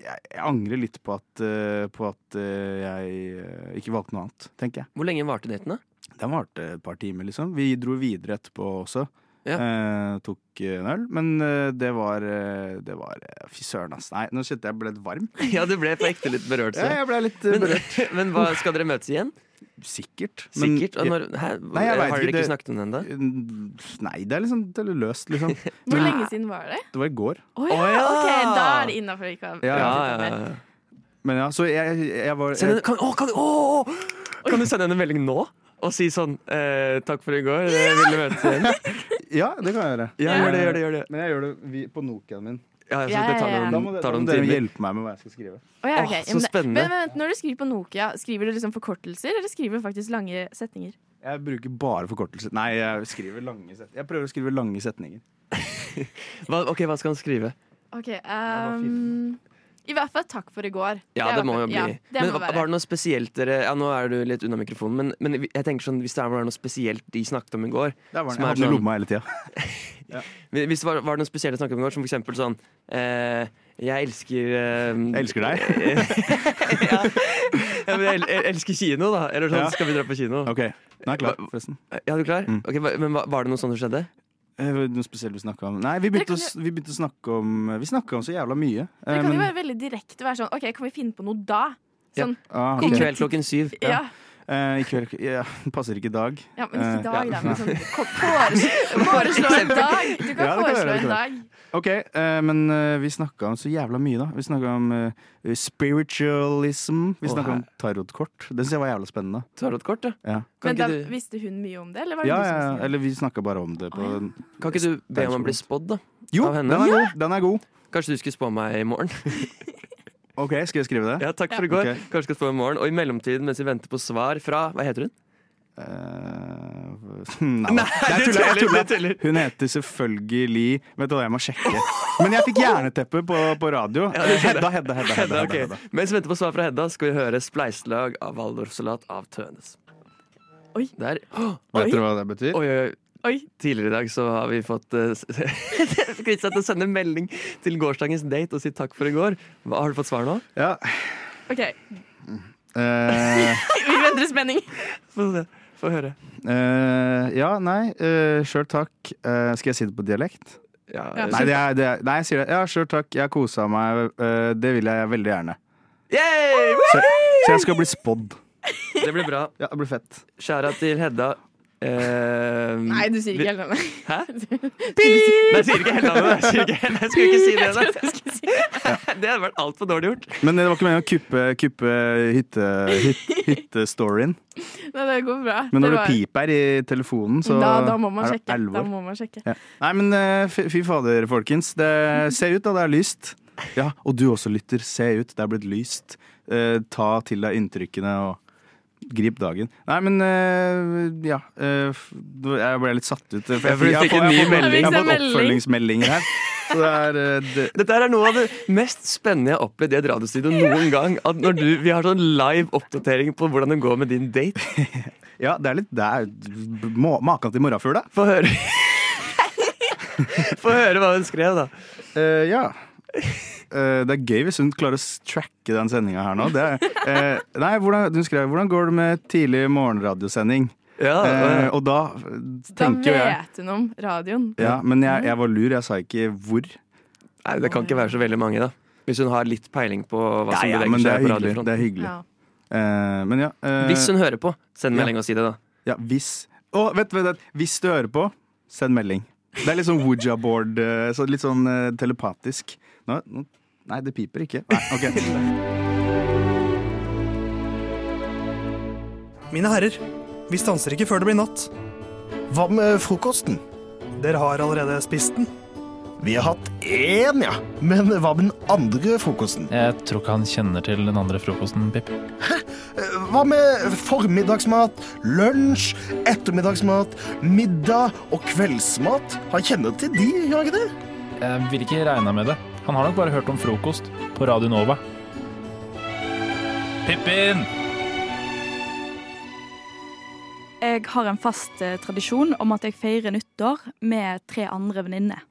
jeg, angrer litt på at, eh, på at eh, jeg ikke valgte noe annet, tenker jeg. Hvor lenge varte daten, da? Den varte et par timer, liksom. Vi dro videre etterpå også. Eh, tok en øl. Men eh, det var Det var Fy søren, ass. Nei, nå kjente jeg ble litt varm. Ja, du ble på ekte litt berørt. så. Ja, jeg ble litt, men, berørt. men hva, skal dere møtes igjen? Sikkert. men- Sikkert? Og når, hæ? Nei, jeg Har dere ikke, ikke det- snakket om den ennå? Nei, det er liksom det er løst, liksom. Hvor lenge siden var det? Det var i går. Å ja, oh, ja! ok, da er det innafor. Ja, ja, Men ja, så jeg, jeg var jeg, kan, å, kan, å, kan du sende henne en melding nå? Og si sånn eh, 'Takk for i går, ja! vil du møtes igjen'? Ja, det kan jeg gjøre. Ja, gjør det, gjør det, gjør det. Men jeg gjør det på Nokiaen min. Ja, så det tar noen- Da må, tar da må noen dere timer. hjelpe meg med hva jeg skal skrive. Å ja, ok. Åh, så Ja, men spennende. Men, men når du skriver på Nokia, skriver du liksom forkortelser, eller skriver du faktisk lange setninger? Jeg bruker bare forkortelser. Nei, jeg skriver lange setninger. Jeg prøver å skrive lange setninger. Hva, ok, hva skal han skrive? Ok, ehm, I hvert fall takk for i går. Ja, det, det må jo bli. Ja, det men må var det noe spesielt dere Ja, nå er du litt unna mikrofonen, men, men jeg tenker sånn, hvis det var noe spesielt de snakket om i går Det var som Jeg hadde den i sånn- lomma hele tida. Hvis det var, var det noe spesielt de snakket om i går, som for eksempel sånn eh, Jeg elsker eh, Jeg elsker deg. ja, ja, men jeg, jeg elsker kino, da. Eller sånn, Ja. skal vi dra på kino? Ok, nå er jeg klar, forresten. Ja, du er klar? Mm. Okay, men var det noe sånt som skjedde? Eh, Noe spesielt vi snakka om? Nei, vi begynte, å, vi begynte å snakke om Vi snakka om så jævla mye. Dere Eh, kan jo være veldig direkte. Være sånn, ok, Kan vi finne på noe da? Sånn, Ah, I kveld klokken syv. Ja. Eh, I kveld ja, Passer ikke i dag. Ja, men ikke i dag, Eh, da. ja. Men sånn, foreslå, foreslå en dag. Du kan Ja, kan foreslå en dag. OK, eh, men eh, vi snakka om så jævla mye, da. Vi snakka om eh, spiritualism. Vi snakka om tarotkort. Det syns jeg var jævla spennende. Tarotkort, ja. ja. Men da visste hun mye om det, eller var det Ja, du som ja, visste det? eller vi snakka bare om det på Kan ikke du be om å bli spådd, da? Jo, av henne? den er god. Den er god. Kanskje du skulle spå meg i morgen? OK, skal jeg skrive det? Ja, takk for i går. Okay. Kanskje skal spå i morgen. Og i mellomtiden, mens vi venter på svar fra Hva heter hun? Nei, Nei, jeg tuller, jeg tuller, tuller. Hun heter selvfølgelig Vet du hva, jeg må sjekke. Men jeg fikk jerneteppe på, på radio. Ja. Hedda, Hedda, Hedda. Hedda, Hedda, Hedda. Hedda. Mens vi venter på svar fra Hedda, skal vi høre Spleiselag av Waldorfsalat av Tønes. Oi. Der. Vet dere hva det betyr? Oi, oi, oi. Tidligere i dag så har vi fått uh, Kvitsa til å sende melding til gårsdagens date og si takk for i går. Hva, har du fått svar nå? Ja. Ok, Eh, Vi venter i spenning. Få høre. eh, ja, nei, uh, sjøl takk. Eh, skal jeg si det på dialekt? Ja, Nei, det er, det er, nei, jeg sier det. Ja, sjøl takk. Jeg kosa meg. eh, det vil jeg veldig gjerne. Yay! Så, så jeg skal bli spådd. Det blir bra. Ja, det blir fett. Skjæra til Hedda. Eh, Nei, du sier ikke helt det. Hæ? Nei, jeg sier ikke helt navnet. Jeg helt, jeg skulle ikke si det. Jeg si Da. Det hadde vært altfor dårlig gjort. Men det var ikke meningen å kuppe, kuppe hytte, hyt. Nei, det går bra. Men når Det det piper i telefonen, så da, da må man er det sjekke. Da må man sjekke. Ja. Nei, men eh, fy, fy fader, folkens. Det ser ut da det er lyst. Ja, og du også lytter. Se ut, det er blitt lyst. Eh, ta til deg inntrykkene og grip dagen. Nei, men eh, ja. eh, jeg ble litt satt ut. For Ja, for jeg, jeg, en ny jeg, jeg, melding. jeg har fått oppfølgingsmeldinger her. Så det er eh, det, Dette er noe av det mest spennende jeg har opplevd i et radiostudio noen gang. At når du, Vi har sånn live oppdatering på hvordan det går med din date. Ja, det er litt Det er må- maken til morgenfugl, da. Få høre. Få høre hva hun skrev, da. Uh, ja. Eh, det er gøy hvis hun klarer å tracke den sendinga her nå. Det er, eh, nei, hvordan, hun skrev 'Hvordan går det med tidlig morgenradiosending?' Ja, Eh, og da Da tenker jo jeg vet hun om radioen. ja, Men jeg, jeg var lur, jeg sa ikke hvor. Nei, Det kan ikke være så veldig mange, da. Hvis hun har litt peiling på hva som ja, beveger men seg på radiofronten. Det er hyggelig. Ja. Eh, men ja. eh, Hvis hun hører på, send ja. melding og si det, da. Ja, hvis Å, vet du hva, hvis du hører på, send melding. Det er litt sånn Wooja-board, eh, så litt sånn telepatisk. Nå, nå, nei, det piper ikke. Nei, ok. Mine herrer, vi stanser ikke før det blir natt. Hva med frokosten? Dere har allerede spist den. Vi har hatt én, ja. Men hva med den andre frokosten? Jeg tror ikke han kjenner til den andre frokosten, Pip. Hva med formiddagsmat, lunsj, ettermiddagsmat, middag og kveldsmat? Han kjenner til de, gjør han ikke det? Jeg vil ikke regne med det. Han har nok bare hørt om frokost på Radio Nova. Pippin! Jeg har en fast eh, tradisjon om at jeg feirer nyttår med tre andre venninner.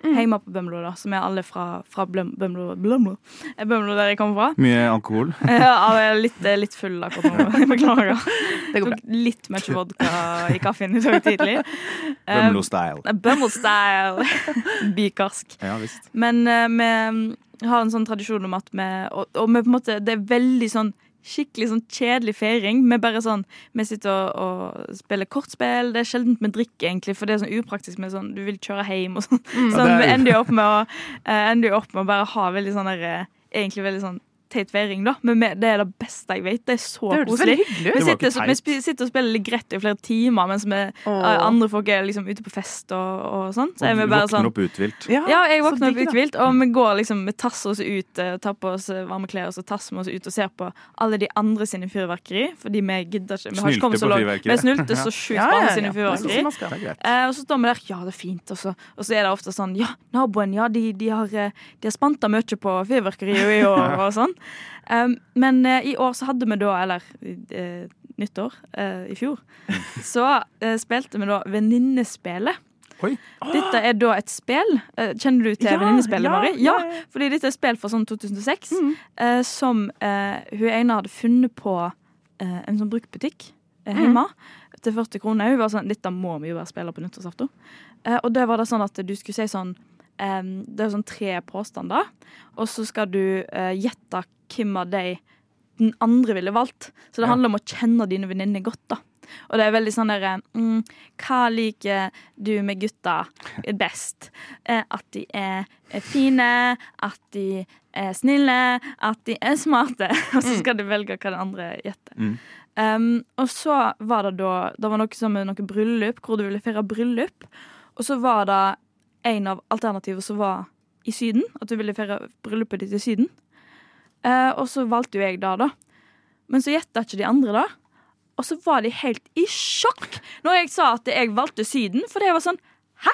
Hjemme på Bømlo, da, som er alle fra, fra Bløm, Bømlo, Blømlo. Eh, Bømlo, der jeg kommer fra. Mye alkohol. Ja, jeg er litt, eh, litt full akkurat nå. Jeg Beklager. Tok litt mye vodka i kaffen i dag tidlig. Eh, Bømlo-style. Bømlo-style. Bykarsk. Ja visst. Men eh, vi har en sånn tradisjon om at vi Og, og vi på en måte, det er veldig sånn skikkelig sånn kjedelig feiring. Vi bare sånn Vi sitter og, og spiller kortspill. Det er sjelden vi drikker, egentlig, for det er sånn upraktisk med sånn Du vil kjøre hjem og sånn. Mm. Så er vi ender jo opp med å uh, opp med å bare ha veldig sånn der eh, Egentlig veldig sånn teit feiring, da. Men det er det beste jeg vet. Det er så Det koselig. Vi sitter, så, vi sitter og spiller ligretto i flere timer mens vi, eh, andre folk er liksom ute på fest og, og sånn. Så vi Og du våkner sånn opp uthvilt. ja, jeg våkner opp uthvilt, og vi går liksom, vi tasser oss ut, eh, tar på oss eh, varme klær, og så tasser vi oss ut og ser på alle de andre sine fyrverkeri, fordi vi gidder ikke. Vi har ikke kommet så langt. Vi snylte så sjukt Ja, på ja, andre sine fyrverkeri. Eh, og så står vi der, ja, det er fint, og så, og så er det ofte sånn, ja, naboen, ja, de, de har, de har spanta mye på fyrverkeriet i år, og sånn. Um, men eh, i år så hadde vi da, eller eh, nyttår eh, i fjor, så spilte vi da Venninnespillet. Dette er da et spill. Kjenner du til Ja, venninnespillet, ja, Mari? ja, Ja, fordi dette er et spill fra sånn 2006, eh, som hun ene hadde funnet på en sånn bruktbutikk eh, hjemme til 40 kroner. Hun var sånn, dette må vi jo bare spille på nyttårsaften. Eh, og det var det sånn at du skulle si sånn eh, Det er sånn tre påstander, og så skal du eh, gjette hvem av de den andre ville valgt. Så det Ja. handler om å kjenne dine venninner godt, da. Og det er veldig sånn derre mm, Hva liker du med gutta best? Eh, at de er er fine, at de er snille, at de er smarte. Og så skal du velge hva den andre gjetter. Um, og så var det da Det var noe som noe bryllup, hvor du ville feire bryllup. Og så var det en av alternativene som var i Syden. At du ville feire bryllupet ditt i Syden. Eh, og så valgte jo jeg det, da. Men så gjetta ikke de andre det. Og så var de helt i sjokk når jeg sa at jeg valgte Syden. For det var sånn Hæ?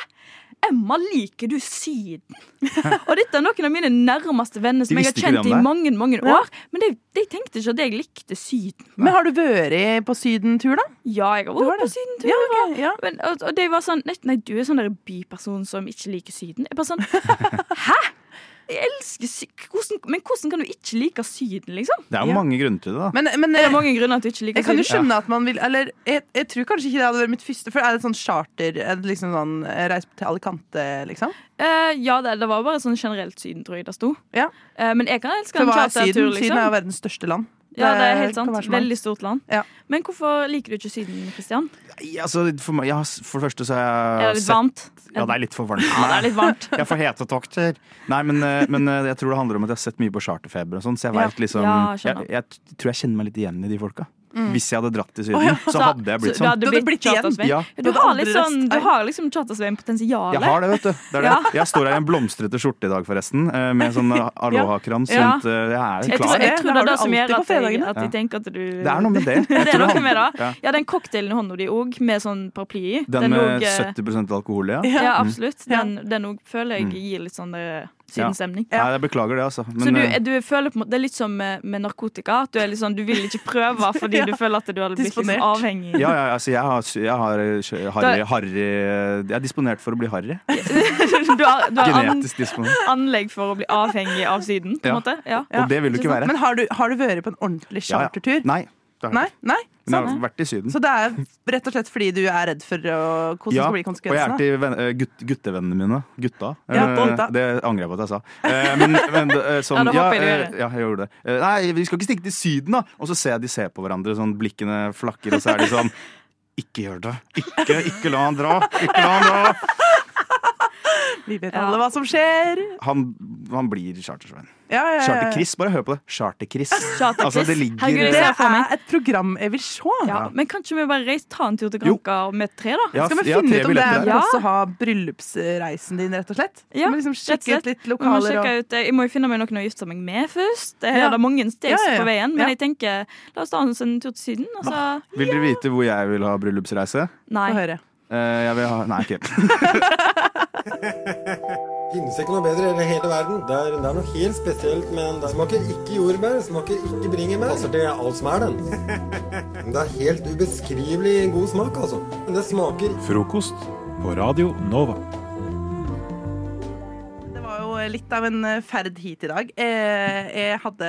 Emma, liker du Syden? og dette er noen av mine nærmeste venner som jeg har kjent i mange mange mange Ja. år. Men de, de tenkte ikke at jeg likte Syden. Men har du vært på sydentur, da? Ja, jeg har Du har vært på sydentur. Ja, okay, ja. Men, og, og de var sånn nei, nei, du er sånn der byperson som ikke liker Syden. Jeg bare sånn Hæ? Jeg elsker sy hvordan, Men hvordan kan du ikke like Syden, liksom? Det er jo mange grunner til det, da. Men, men er mange grunner til at du ikke liker Jeg kan jo Syden? skjønne at man vil Eller jeg, jeg tror kanskje ikke det hadde vært mitt første. For er det sånn charter? Er det liksom sånn reis Reise til Alicante, liksom? Uh, ja, det, det var bare sånn generelt Syden, tror jeg det sto. Ja. Uh, men jeg kan elske For en hva er chartertur, Syden? liksom. Syden er jo verdens største land. Ja, det er helt sant. Veldig stort land. Men hvorfor liker du ikke Syden, Kristian? Ja, altså, for, ja, for det første så har jeg Er det litt sett- varmt? Ja, det er litt for varmt. Ja, det er litt varmt. jeg får hetetokter. Nei, men, eh, men eh, jeg tror det handler om at jeg har sett mye på charterfeber og sånn, så jeg Ja. liksom Ja, jeg, jeg, tror jeg kjenner meg litt igjen i de folka. Mm. Hvis jeg hadde dratt til Syden, oh, ja. så hadde jeg blitt så sånn. Du hadde blitt chartersvein? Ja. Du, har litt sånn, du har liksom chartersvein-potensial. Jeg har det, vet du. Det er det. Ja. Jeg står her i en blomstrete skjorte i dag, forresten, eh, med sånn aloha-krans Ja. rundt. eh, Jeg er Jeg tror, klar. jeg tror det er det som gjør at jeg, at de tenker at du Det er noe med det. Det er noe med det. ja. Ja, den cocktailen i hånda di òg, med sånn paraply i. Den med òg, eh, 70% alkohol, ja. Ja, Mm. absolutt. Den, den òg føler jeg Mm. gir litt sånn eh, Ja. Nei, jeg beklager det, altså. Så du, eh, du føler på en måte, Det er litt som med, med narkotika. At du, er litt sånn, du vil ikke prøve fordi Ja. du føler at du hadde blitt liksom avhengig. ja, ja, altså, jeg har, jeg har eh, harry, harry Jeg er disponert for å bli harry. du har, du har an, anlegg for å bli avhengig av Syden, på en Ja. måte. Ja. Og det vil du ikke være. Men har du, har du vært på en ordentlig Ja, ja. chartertur? Nei. Det Nei? Nei? Men jeg har vært i Syden. Så det er rett og slett fordi du er redd for å, hvordan Ja, skal bli konsekvensene? og jeg er til venn, eh, gutt, guttevennene mine. Gutta. Ja, Eh, det angrer jeg på at jeg sa. Eh, Men, men sånn, Ja, ja, jeg gjorde det. Nei, vi skal ikke stikke til Syden, da! Og så ser jeg de ser på hverandre, sånn blikkene flakker, og så er de sånn Ikke gjør det. Ikke, ikke la han dra. Ikke la han dra. Vi vet alle hva som skjer. Han, han blir chartersvein. Ja, ja, ja. Charter-Chris, bare hør på det. Charter-Chris. Charter-Chris. Altså, det ligger Det er et program jeg vil se. Ja, men kan ikke vi bare reise, ta en tur til Granca med tre, da? Ja, Skal vi ja, finne ut om det er plass å ha bryllupsreisen din, rett og slett? Ja, liksom rett og sjekke slett. ut litt Vi må lokaler sjekke og ut, jeg må jo finne meg noen å gifte meg med først. Det er det mange steg Ja, ja, ja. på veien, men Ja. jeg tenker la oss ta oss en tur til Syden. Altså. Vil dere vite hvor jeg vil ha bryllupsreise? Nei. Eh, jeg vil ha Nei, ikke Finnes ikke noe bedre i hele- verden. Det er, det er noe helt spesielt med den. Det smaker ikke jordbær, smaker ikke bringebær. Altså, det er alt som er den. Det er helt ubeskrivelig god smak, altså. Men det smaker Frokost på Radio Nova. Litt av en eh, ferd hit i dag. Eh, Jeg hadde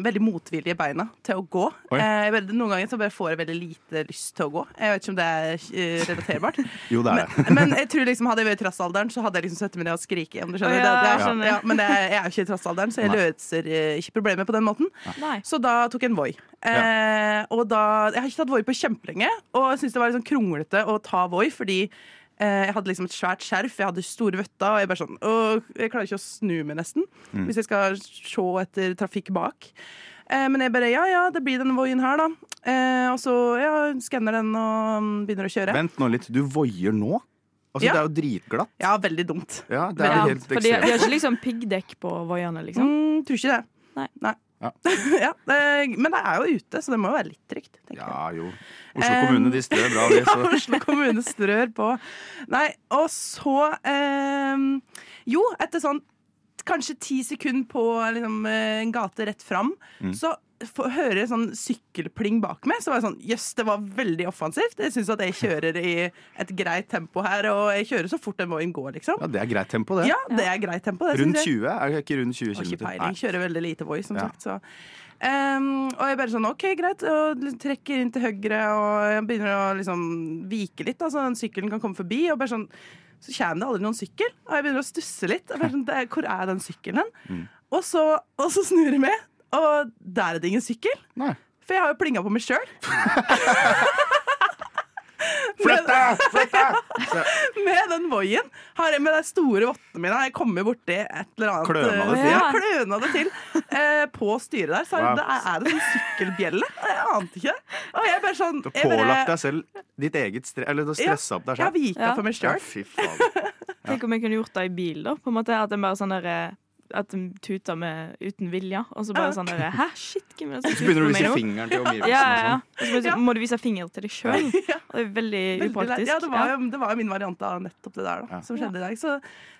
veldig motvilje beina til å gå. Oi. Eh, veldig- Noen ganger så bare får jeg veldig lite lyst til å gå. Jeg vet ikke om det er relaterbart. Jo, det er det. Men, men jeg tror liksom hadde jeg vært i trassalderen, så hadde jeg liksom sittet med det og skriket. Om du skjønner. Ja, det, det er, ja. ja, men det er, jeg er jo ikke i trassalderen, så jeg Nei. løser ikke problemet på den måten. Nei. Så da tok jeg en Voi. Eh, og da, jeg har ikke tatt Voi på kjempelenge, og jeg syntes det var litt sånn kronglete å ta Voi, fordi jeg hadde liksom et svært skjerf, jeg hadde store vøtter, og jeg bare sånn «Åh, Jeg klarer ikke å snu meg, nesten, Mm. hvis jeg skal se etter trafikk bak. Eh, men jeg bare ja, ja, det blir denne Voien her, da. Eh, og så ja, skanner den og mm, begynner å kjøre. Vent nå litt. Du voier nå? Altså, Ja. Det er jo dritglatt. Ja, veldig dumt. Ja, det er Ja, helt for de, har ekstremt. ikke liksom piggdekk på voiene, liksom? Mm, tror ikke det. Nei. Nei. Ja. ja, men det er jo ute, så det må jo være litt trygt. tenker jeg. Ja, jo. Oslo kommune, de strør bra, de. Så. Oslo kommune strør på. Nei, og så eh, Jo, etter sånn kanskje ti sekunder på liksom, en gate rett fram, Mm. så jeg sånn sykkelpling bak meg. Så var jeg sånn Jøss, det var veldig offensivt. Jeg syns at jeg kjører i et greit tempo her, og jeg kjører så fort den Voien går, liksom. Ja, det er greit tempo, det. Ja, det er greit tempo. Det, Rundt 20? Er det ikke rundt 20 km? ikke peiling. Kjører veldig lite Voi, som Ja. sagt. Så. um, og jeg bare sånn OK, greit. Og trekker inn til høyre og jeg begynner å liksom vike litt, da, så den sykkelen kan komme forbi. Og bare sånn så kommer det aldri noen sykkel, og jeg begynner å stusse litt. Og bare sånn, det hvor er den sykkelen hen? Mm. Og, så, og så snur jeg meg, og der er det ingen sykkel. For jeg har jo plinga på meg sjøl. Flytt deg! Flytt deg! med den voien. Har jeg med de store vottene mine har jeg kommet borti et eller annet Kløna det eh, til? Ja, kløna det til. Eh, på styret der. Så er det, er det sånn sykkelbjelle. Jeg ante ikke det. Og jeg bare sånn Du har pålagt deg selv ditt eget stress, Eller du har stressa opp deg selv. Jeg vika for meg sjøl. Ja. Tenk om jeg kunne gjort det i bil, da. På en måte At jeg bare sånn der eh, At de tuter med uten vilje. Og så bare sånn der Hæ, shit, hvem er det som Så begynner du å tuter meg vise fingeren til omgivelsene Ja, ja, ja. Sånn. Og så må du vise finger til deg sjøl. Det er veldig Veldig upraktisk. Ja, det var, jo, det var jo min variant av nettopp det der da, som skjedde i dag. Så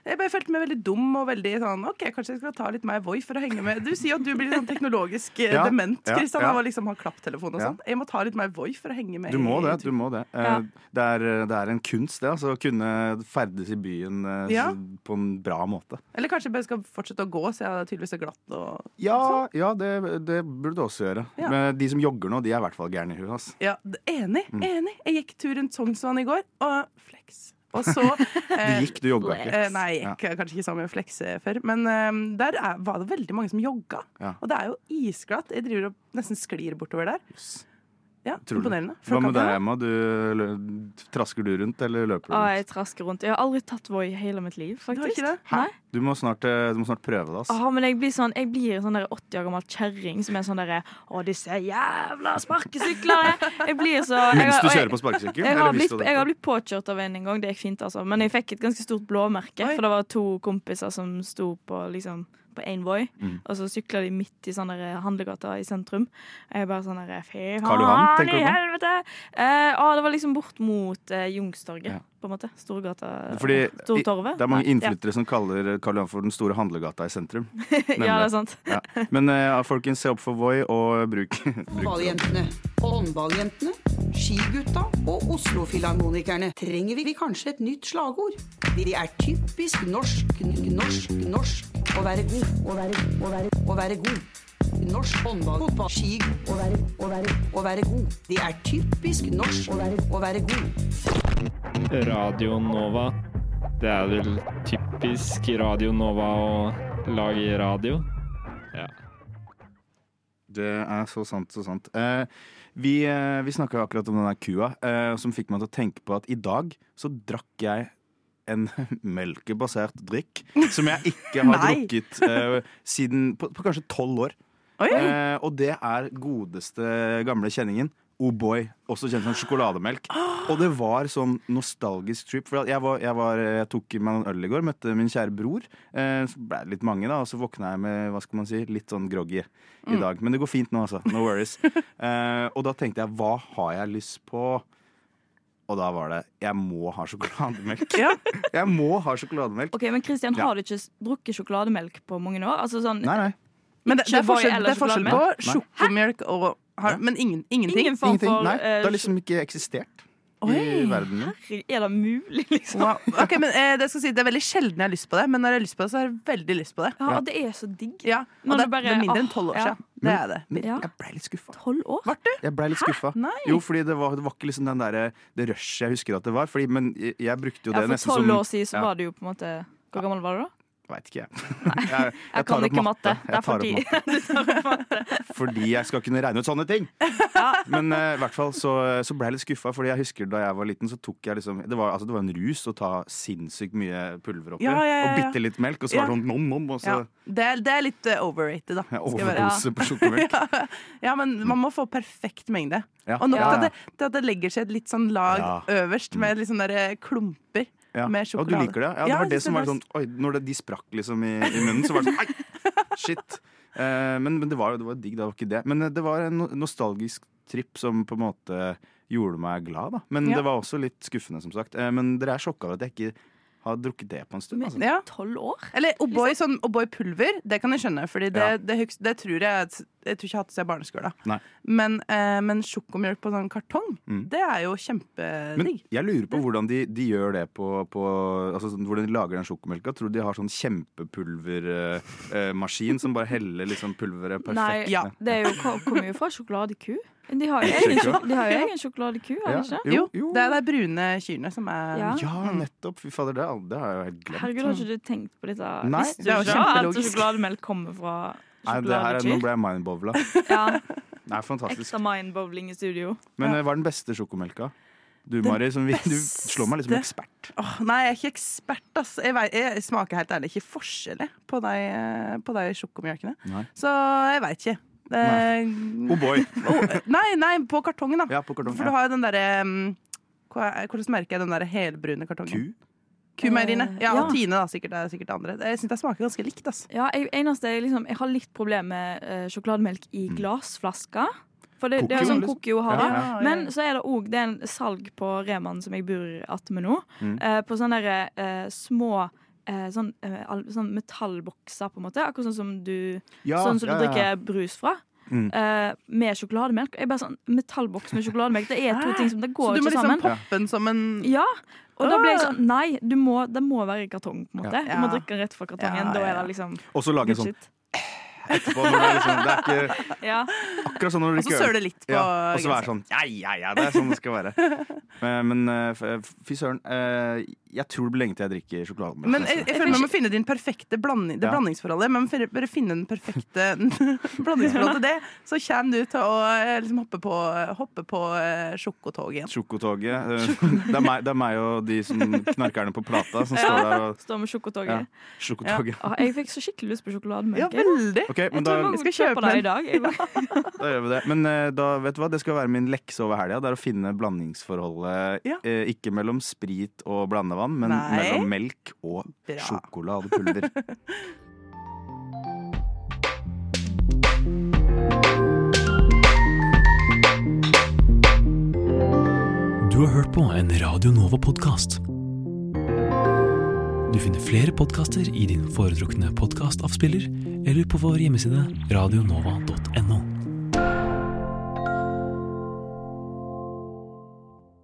jeg bare følte meg veldig dum og veldig sånn OK, kanskje jeg skal ta litt mer Voi for å henge med. Du sier at du blir sånn teknologisk eh, Ja, dement, Kristian, ja. av å liksom ha klapptelefon og sånn. sånt. Jeg må ta litt mer Voi for å henge med. Du må det. du må det. Eh, Ja. Det, er, det er en kunst, det. Altså, å kunne ferdes i byen eh, Ja. på en bra måte. Eller kanskje jeg bare skal fortsette å gå, så jeg tydeligvis er glatt og Ja, ja det, det burde du også gjøre. Ja. Men de som jogger nå, de er i hvert fall gærne i huet. altså. Ja, enig. Mm. enig. Jeg gikk tur rundt Sognsvann i går, og flex. Og så eh, Du gikk, du jogga ikke. eh, Nei, jeg gikk kanskje ikke så mye flex eh, før. Men eh, der er, var det veldig mange som jogga. Ja. Og det er jo isglatt. Jeg driver og nesten sklir bortover der. Ja, Imponerende. Hva med deg, Emma? Du, lø- trasker du rundt, eller løper du rundt? rundt? jeg trasker rundt. Jeg har aldri tatt Voi i hele mitt liv, faktisk. ikke det? Du må snart, eh, du må snart prøve det. ass. Ah, men jeg blir sånn Jeg blir en sånn der 80 år gammel kjerring som er sånn derre Å, disse jævla sparkesyklene! Jeg blir så jeg, Mens du kjører på sparkesykkel, Jeg, eller har blitt, jeg har blitt påkjørt av en en gang, det gikk fint, altså. Men jeg fikk et ganske stort blåmerke, for det var to kompiser som sto på liksom på Ainvoy, Mm. og så sykla de midt i sånne der handlegata i sentrum. Jeg bare sånn Fy faen i helvete! Eh, å, det var liksom bort mot eh, Youngstorget, på en måte. Storgata. Fordi i- Stortorvet. det er mange innflyttere ja. som kaller Karl Johan for den store handlegata i sentrum. Ja, det er sant. Ja. Men eh, folkens, se opp for Voi og bruk, bruk Håndballjentene, håndballjentene, skigutta og Oslo-filharmonikerne. Trenger vi kanskje et nytt slagord? De er typisk norsk, norsk, norsk. Å være god, å være, å være, å være god. Norsk håndball, fotball, ski. Å være, å være, å være god. Det er typisk norsk, å være, å være god. Radio Nova. Det er vel typisk Radio Nova å lage radio. Ja. Det er så sant, så sant. Eh, vi eh, vi snakka akkurat om den der kua, eh, som fikk meg til å tenke på at i dag så drakk jeg en melkebasert drikk som jeg ikke har drukket eh, siden på, på kanskje tolv år. Eh, og det er godeste gamle kjenningen. Oh boy, også kjent som sjokolademelk. Og det var sånn nostalgisk trip. For jeg, var, jeg, var, jeg tok meg en øl i går, møtte min kjære bror. Eh, så ble det litt mange, da, og så våkna jeg med hva skal man si, litt sånn groggy i Mm. dag. Men det går fint nå, altså. No worries. Eh, og da tenkte jeg, hva har jeg lyst på? Og da var det jeg må ha sjokolademelk. Jeg må ha sjokolademelk. Ok, Men Christian, har du ikke drukket sjokolademelk på mange år? Altså sånn Nei, nei. Men det, det, er forskjell, det er forskjell på? Sjokomjølk og har, Men ingen, ingenting. Ingen form Ingenting. for Nei, eh, det har liksom ikke eksistert i verden. Herregud, Er det mulig, liksom? Wow. Ok, men eh, det, skal si, det er veldig sjelden jeg har lyst på det, men når jeg har lyst på det, så har jeg veldig lyst på det. Ja, og det er så digg. Ja, og det, bare- det er mindre enn tolv år ja. siden. Det er det. Men Ja. jeg ble litt skuffa. Tolv år? Ble du? Jeg ble litt skuffa. Nei. Jo, fordi det var, det var ikke liksom den der, det rushet jeg husker at det var. Fordi, men jeg, jeg brukte jo Ja, det for nesten som tolv år siden så ja, var det jo på en måte Hvor gammel var du da? Veit ikke, jeg. Jeg, jeg, Jeg kan ikke matte. Jeg Det er for matte. Fordi jeg skal kunne regne ut sånne ting! Men uh, i hvert fall så, så ble jeg litt skuffa, Fordi jeg husker da jeg var liten, så tok jeg liksom Det var, altså, det var en rus å ta sinnssykt mye pulver oppi. Ja, ja, ja, ja. Og bitte litt melk, og så var det Ja. sånn nom, nom, og så Ja. Det, er, det er litt eh, overrated, da. Ja, overdose på sjokomelk. ja. ja, men man må få perfekt mengde. Ja. Og nok Ja, til at, det, til at det legger seg et litt sånn lag Ja. øverst med litt sånne der klumper Ja. med Og du liker det? Ja, det var det som var sånn Oi, når det, de sprakk liksom i, i munnen, så var det sånn Ai! Shit. Eh, men, men det var jo det var digg, det var ikke det. Men eh, det var en nostalgisk tripp som på en måte gjorde meg glad, da. Men det var også litt skuffende, som sagt. Eh, men dere er sjokka over at jeg ikke har drukket det på en stund. Altså. Ja. Tolv år? Eller O'boy sånn, pulver, det kan jeg skjønne. Fordi det, Ja. det, det, det tror jeg Jeg tror ikke jeg har hatt det siden barneskolen. Men, eh, men sjokomjølk på sånn kartong, Mm. det er jo kjempedigg. jeg lurer på hvordan de, de gjør det på, på altså, sånn, Hvordan de lager den sjokomelka. Tror du de har sånn kjempepulvermaskin som bare heller liksom pulveret perfekt? Nei, det er jo, ko- kommer jo fra sjokoladeku. De har jo egen, sjok- de har jo egen sjokoladeku, har de ikke? Jo, det er de brune kyrne som er Ja. Ja, nettopp. Fy fader, det, det har jeg jo helt glemt. Herregud, har ikke du tenkt på dette? Nei. Visste du Det er jo ikke at sjokolademelk kommer fra Nei, det her, er- nå ble jeg mindbowla. Ja, Det er fantastisk. ekstra mindbowling i studio. Men eh, hva er den beste sjokomelka? Du, Mari, som vi, du slår meg litt som ekspert. Oh, nei, jeg er ikke ekspert. Ass. Jeg, vet, jeg smaker helt ærlig ikke forskjellig på de, eh, på de sjokomjølkene. Så jeg veit ikke. Det, Oh boy. Oh, nei, nei, på kartongen, da. Ja, på kartongen, For ja. du har jo den derre hva er- Hvordan merker jeg den der helbrune kartongen? Ku? Kumeieriene. Ja, Ja. og Tine, da. Sikkert, det er sikkert andre. Jeg syns det smaker ganske likt. ass. Ja, jeg, eneste er liksom, jeg har litt problem med uh, sjokolademelk i glassflasker. For det, det er sånn liksom. Kokio har Ja, det. ja, ja, ja. Men så er det òg det en salg på Reman som jeg bor attmed nå. Mm. Uh, på sånne der, uh, små eh, sånn, eh, sånn metallbokser, på en måte. Akkurat sånn som du, Ja, sånn som ja, du ja, ja. drikker brus fra. Mm. eh, med sjokolademelk. Jeg bare sånn, Metallboks med sjokolademelk, det er to ting som det Så går du må ikke liksom sammen. poppe den som en Ja, Og da ble jeg sånn Nei, du må, det må være i kartong, på en måte. Ja. Du må drikke den rett fra kartongen. Ja, Da er det liksom Og så lage en sånn. Etterpå. Når det, er liksom, det er ikke Ja. akkurat sånn når du Og så drikker søler det litt på ja, Og så være sånn ja, ja, ja, det er sånn det skal være. Men, men eh, f- fy søren. eh, jeg tror det blir lenge til jeg drikker sjokolademelk. Men jeg, jeg føler man må finne din perfekte blanding, det Ja. blandingsforholdet. Man må bare finne den perfekte blandingsforholdet til det, så kommer du til å eh, liksom, hoppe på, hoppe på eh, sjokotoget igjen. Sjokotoget. eh, Det er, meg, det er meg og de som knarkerne på plata som står der og Står med sjokotoget. Ja, sjokotoget. Ah, jeg fikk så skikkelig lyst på sjokolademelk. Ja, veldig. Ok, jeg men tror da- jeg skal kjøpe deg i dag. Jeg Da gjør vi det. Men eh, da, vet du hva? det skal være min lekse over helga. Det er å finne blandingsforholdet eh, ikke mellom sprit og blandevann, men Nei. mellom melk og Bra. sjokoladepulver. Du har hørt på en Radio Nova-podkast. Du finner flere podkaster i din foretrukne podkastavspiller eller på vår hjemmeside radionova.no.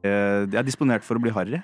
Eh, Jeg er disponert for å bli harry.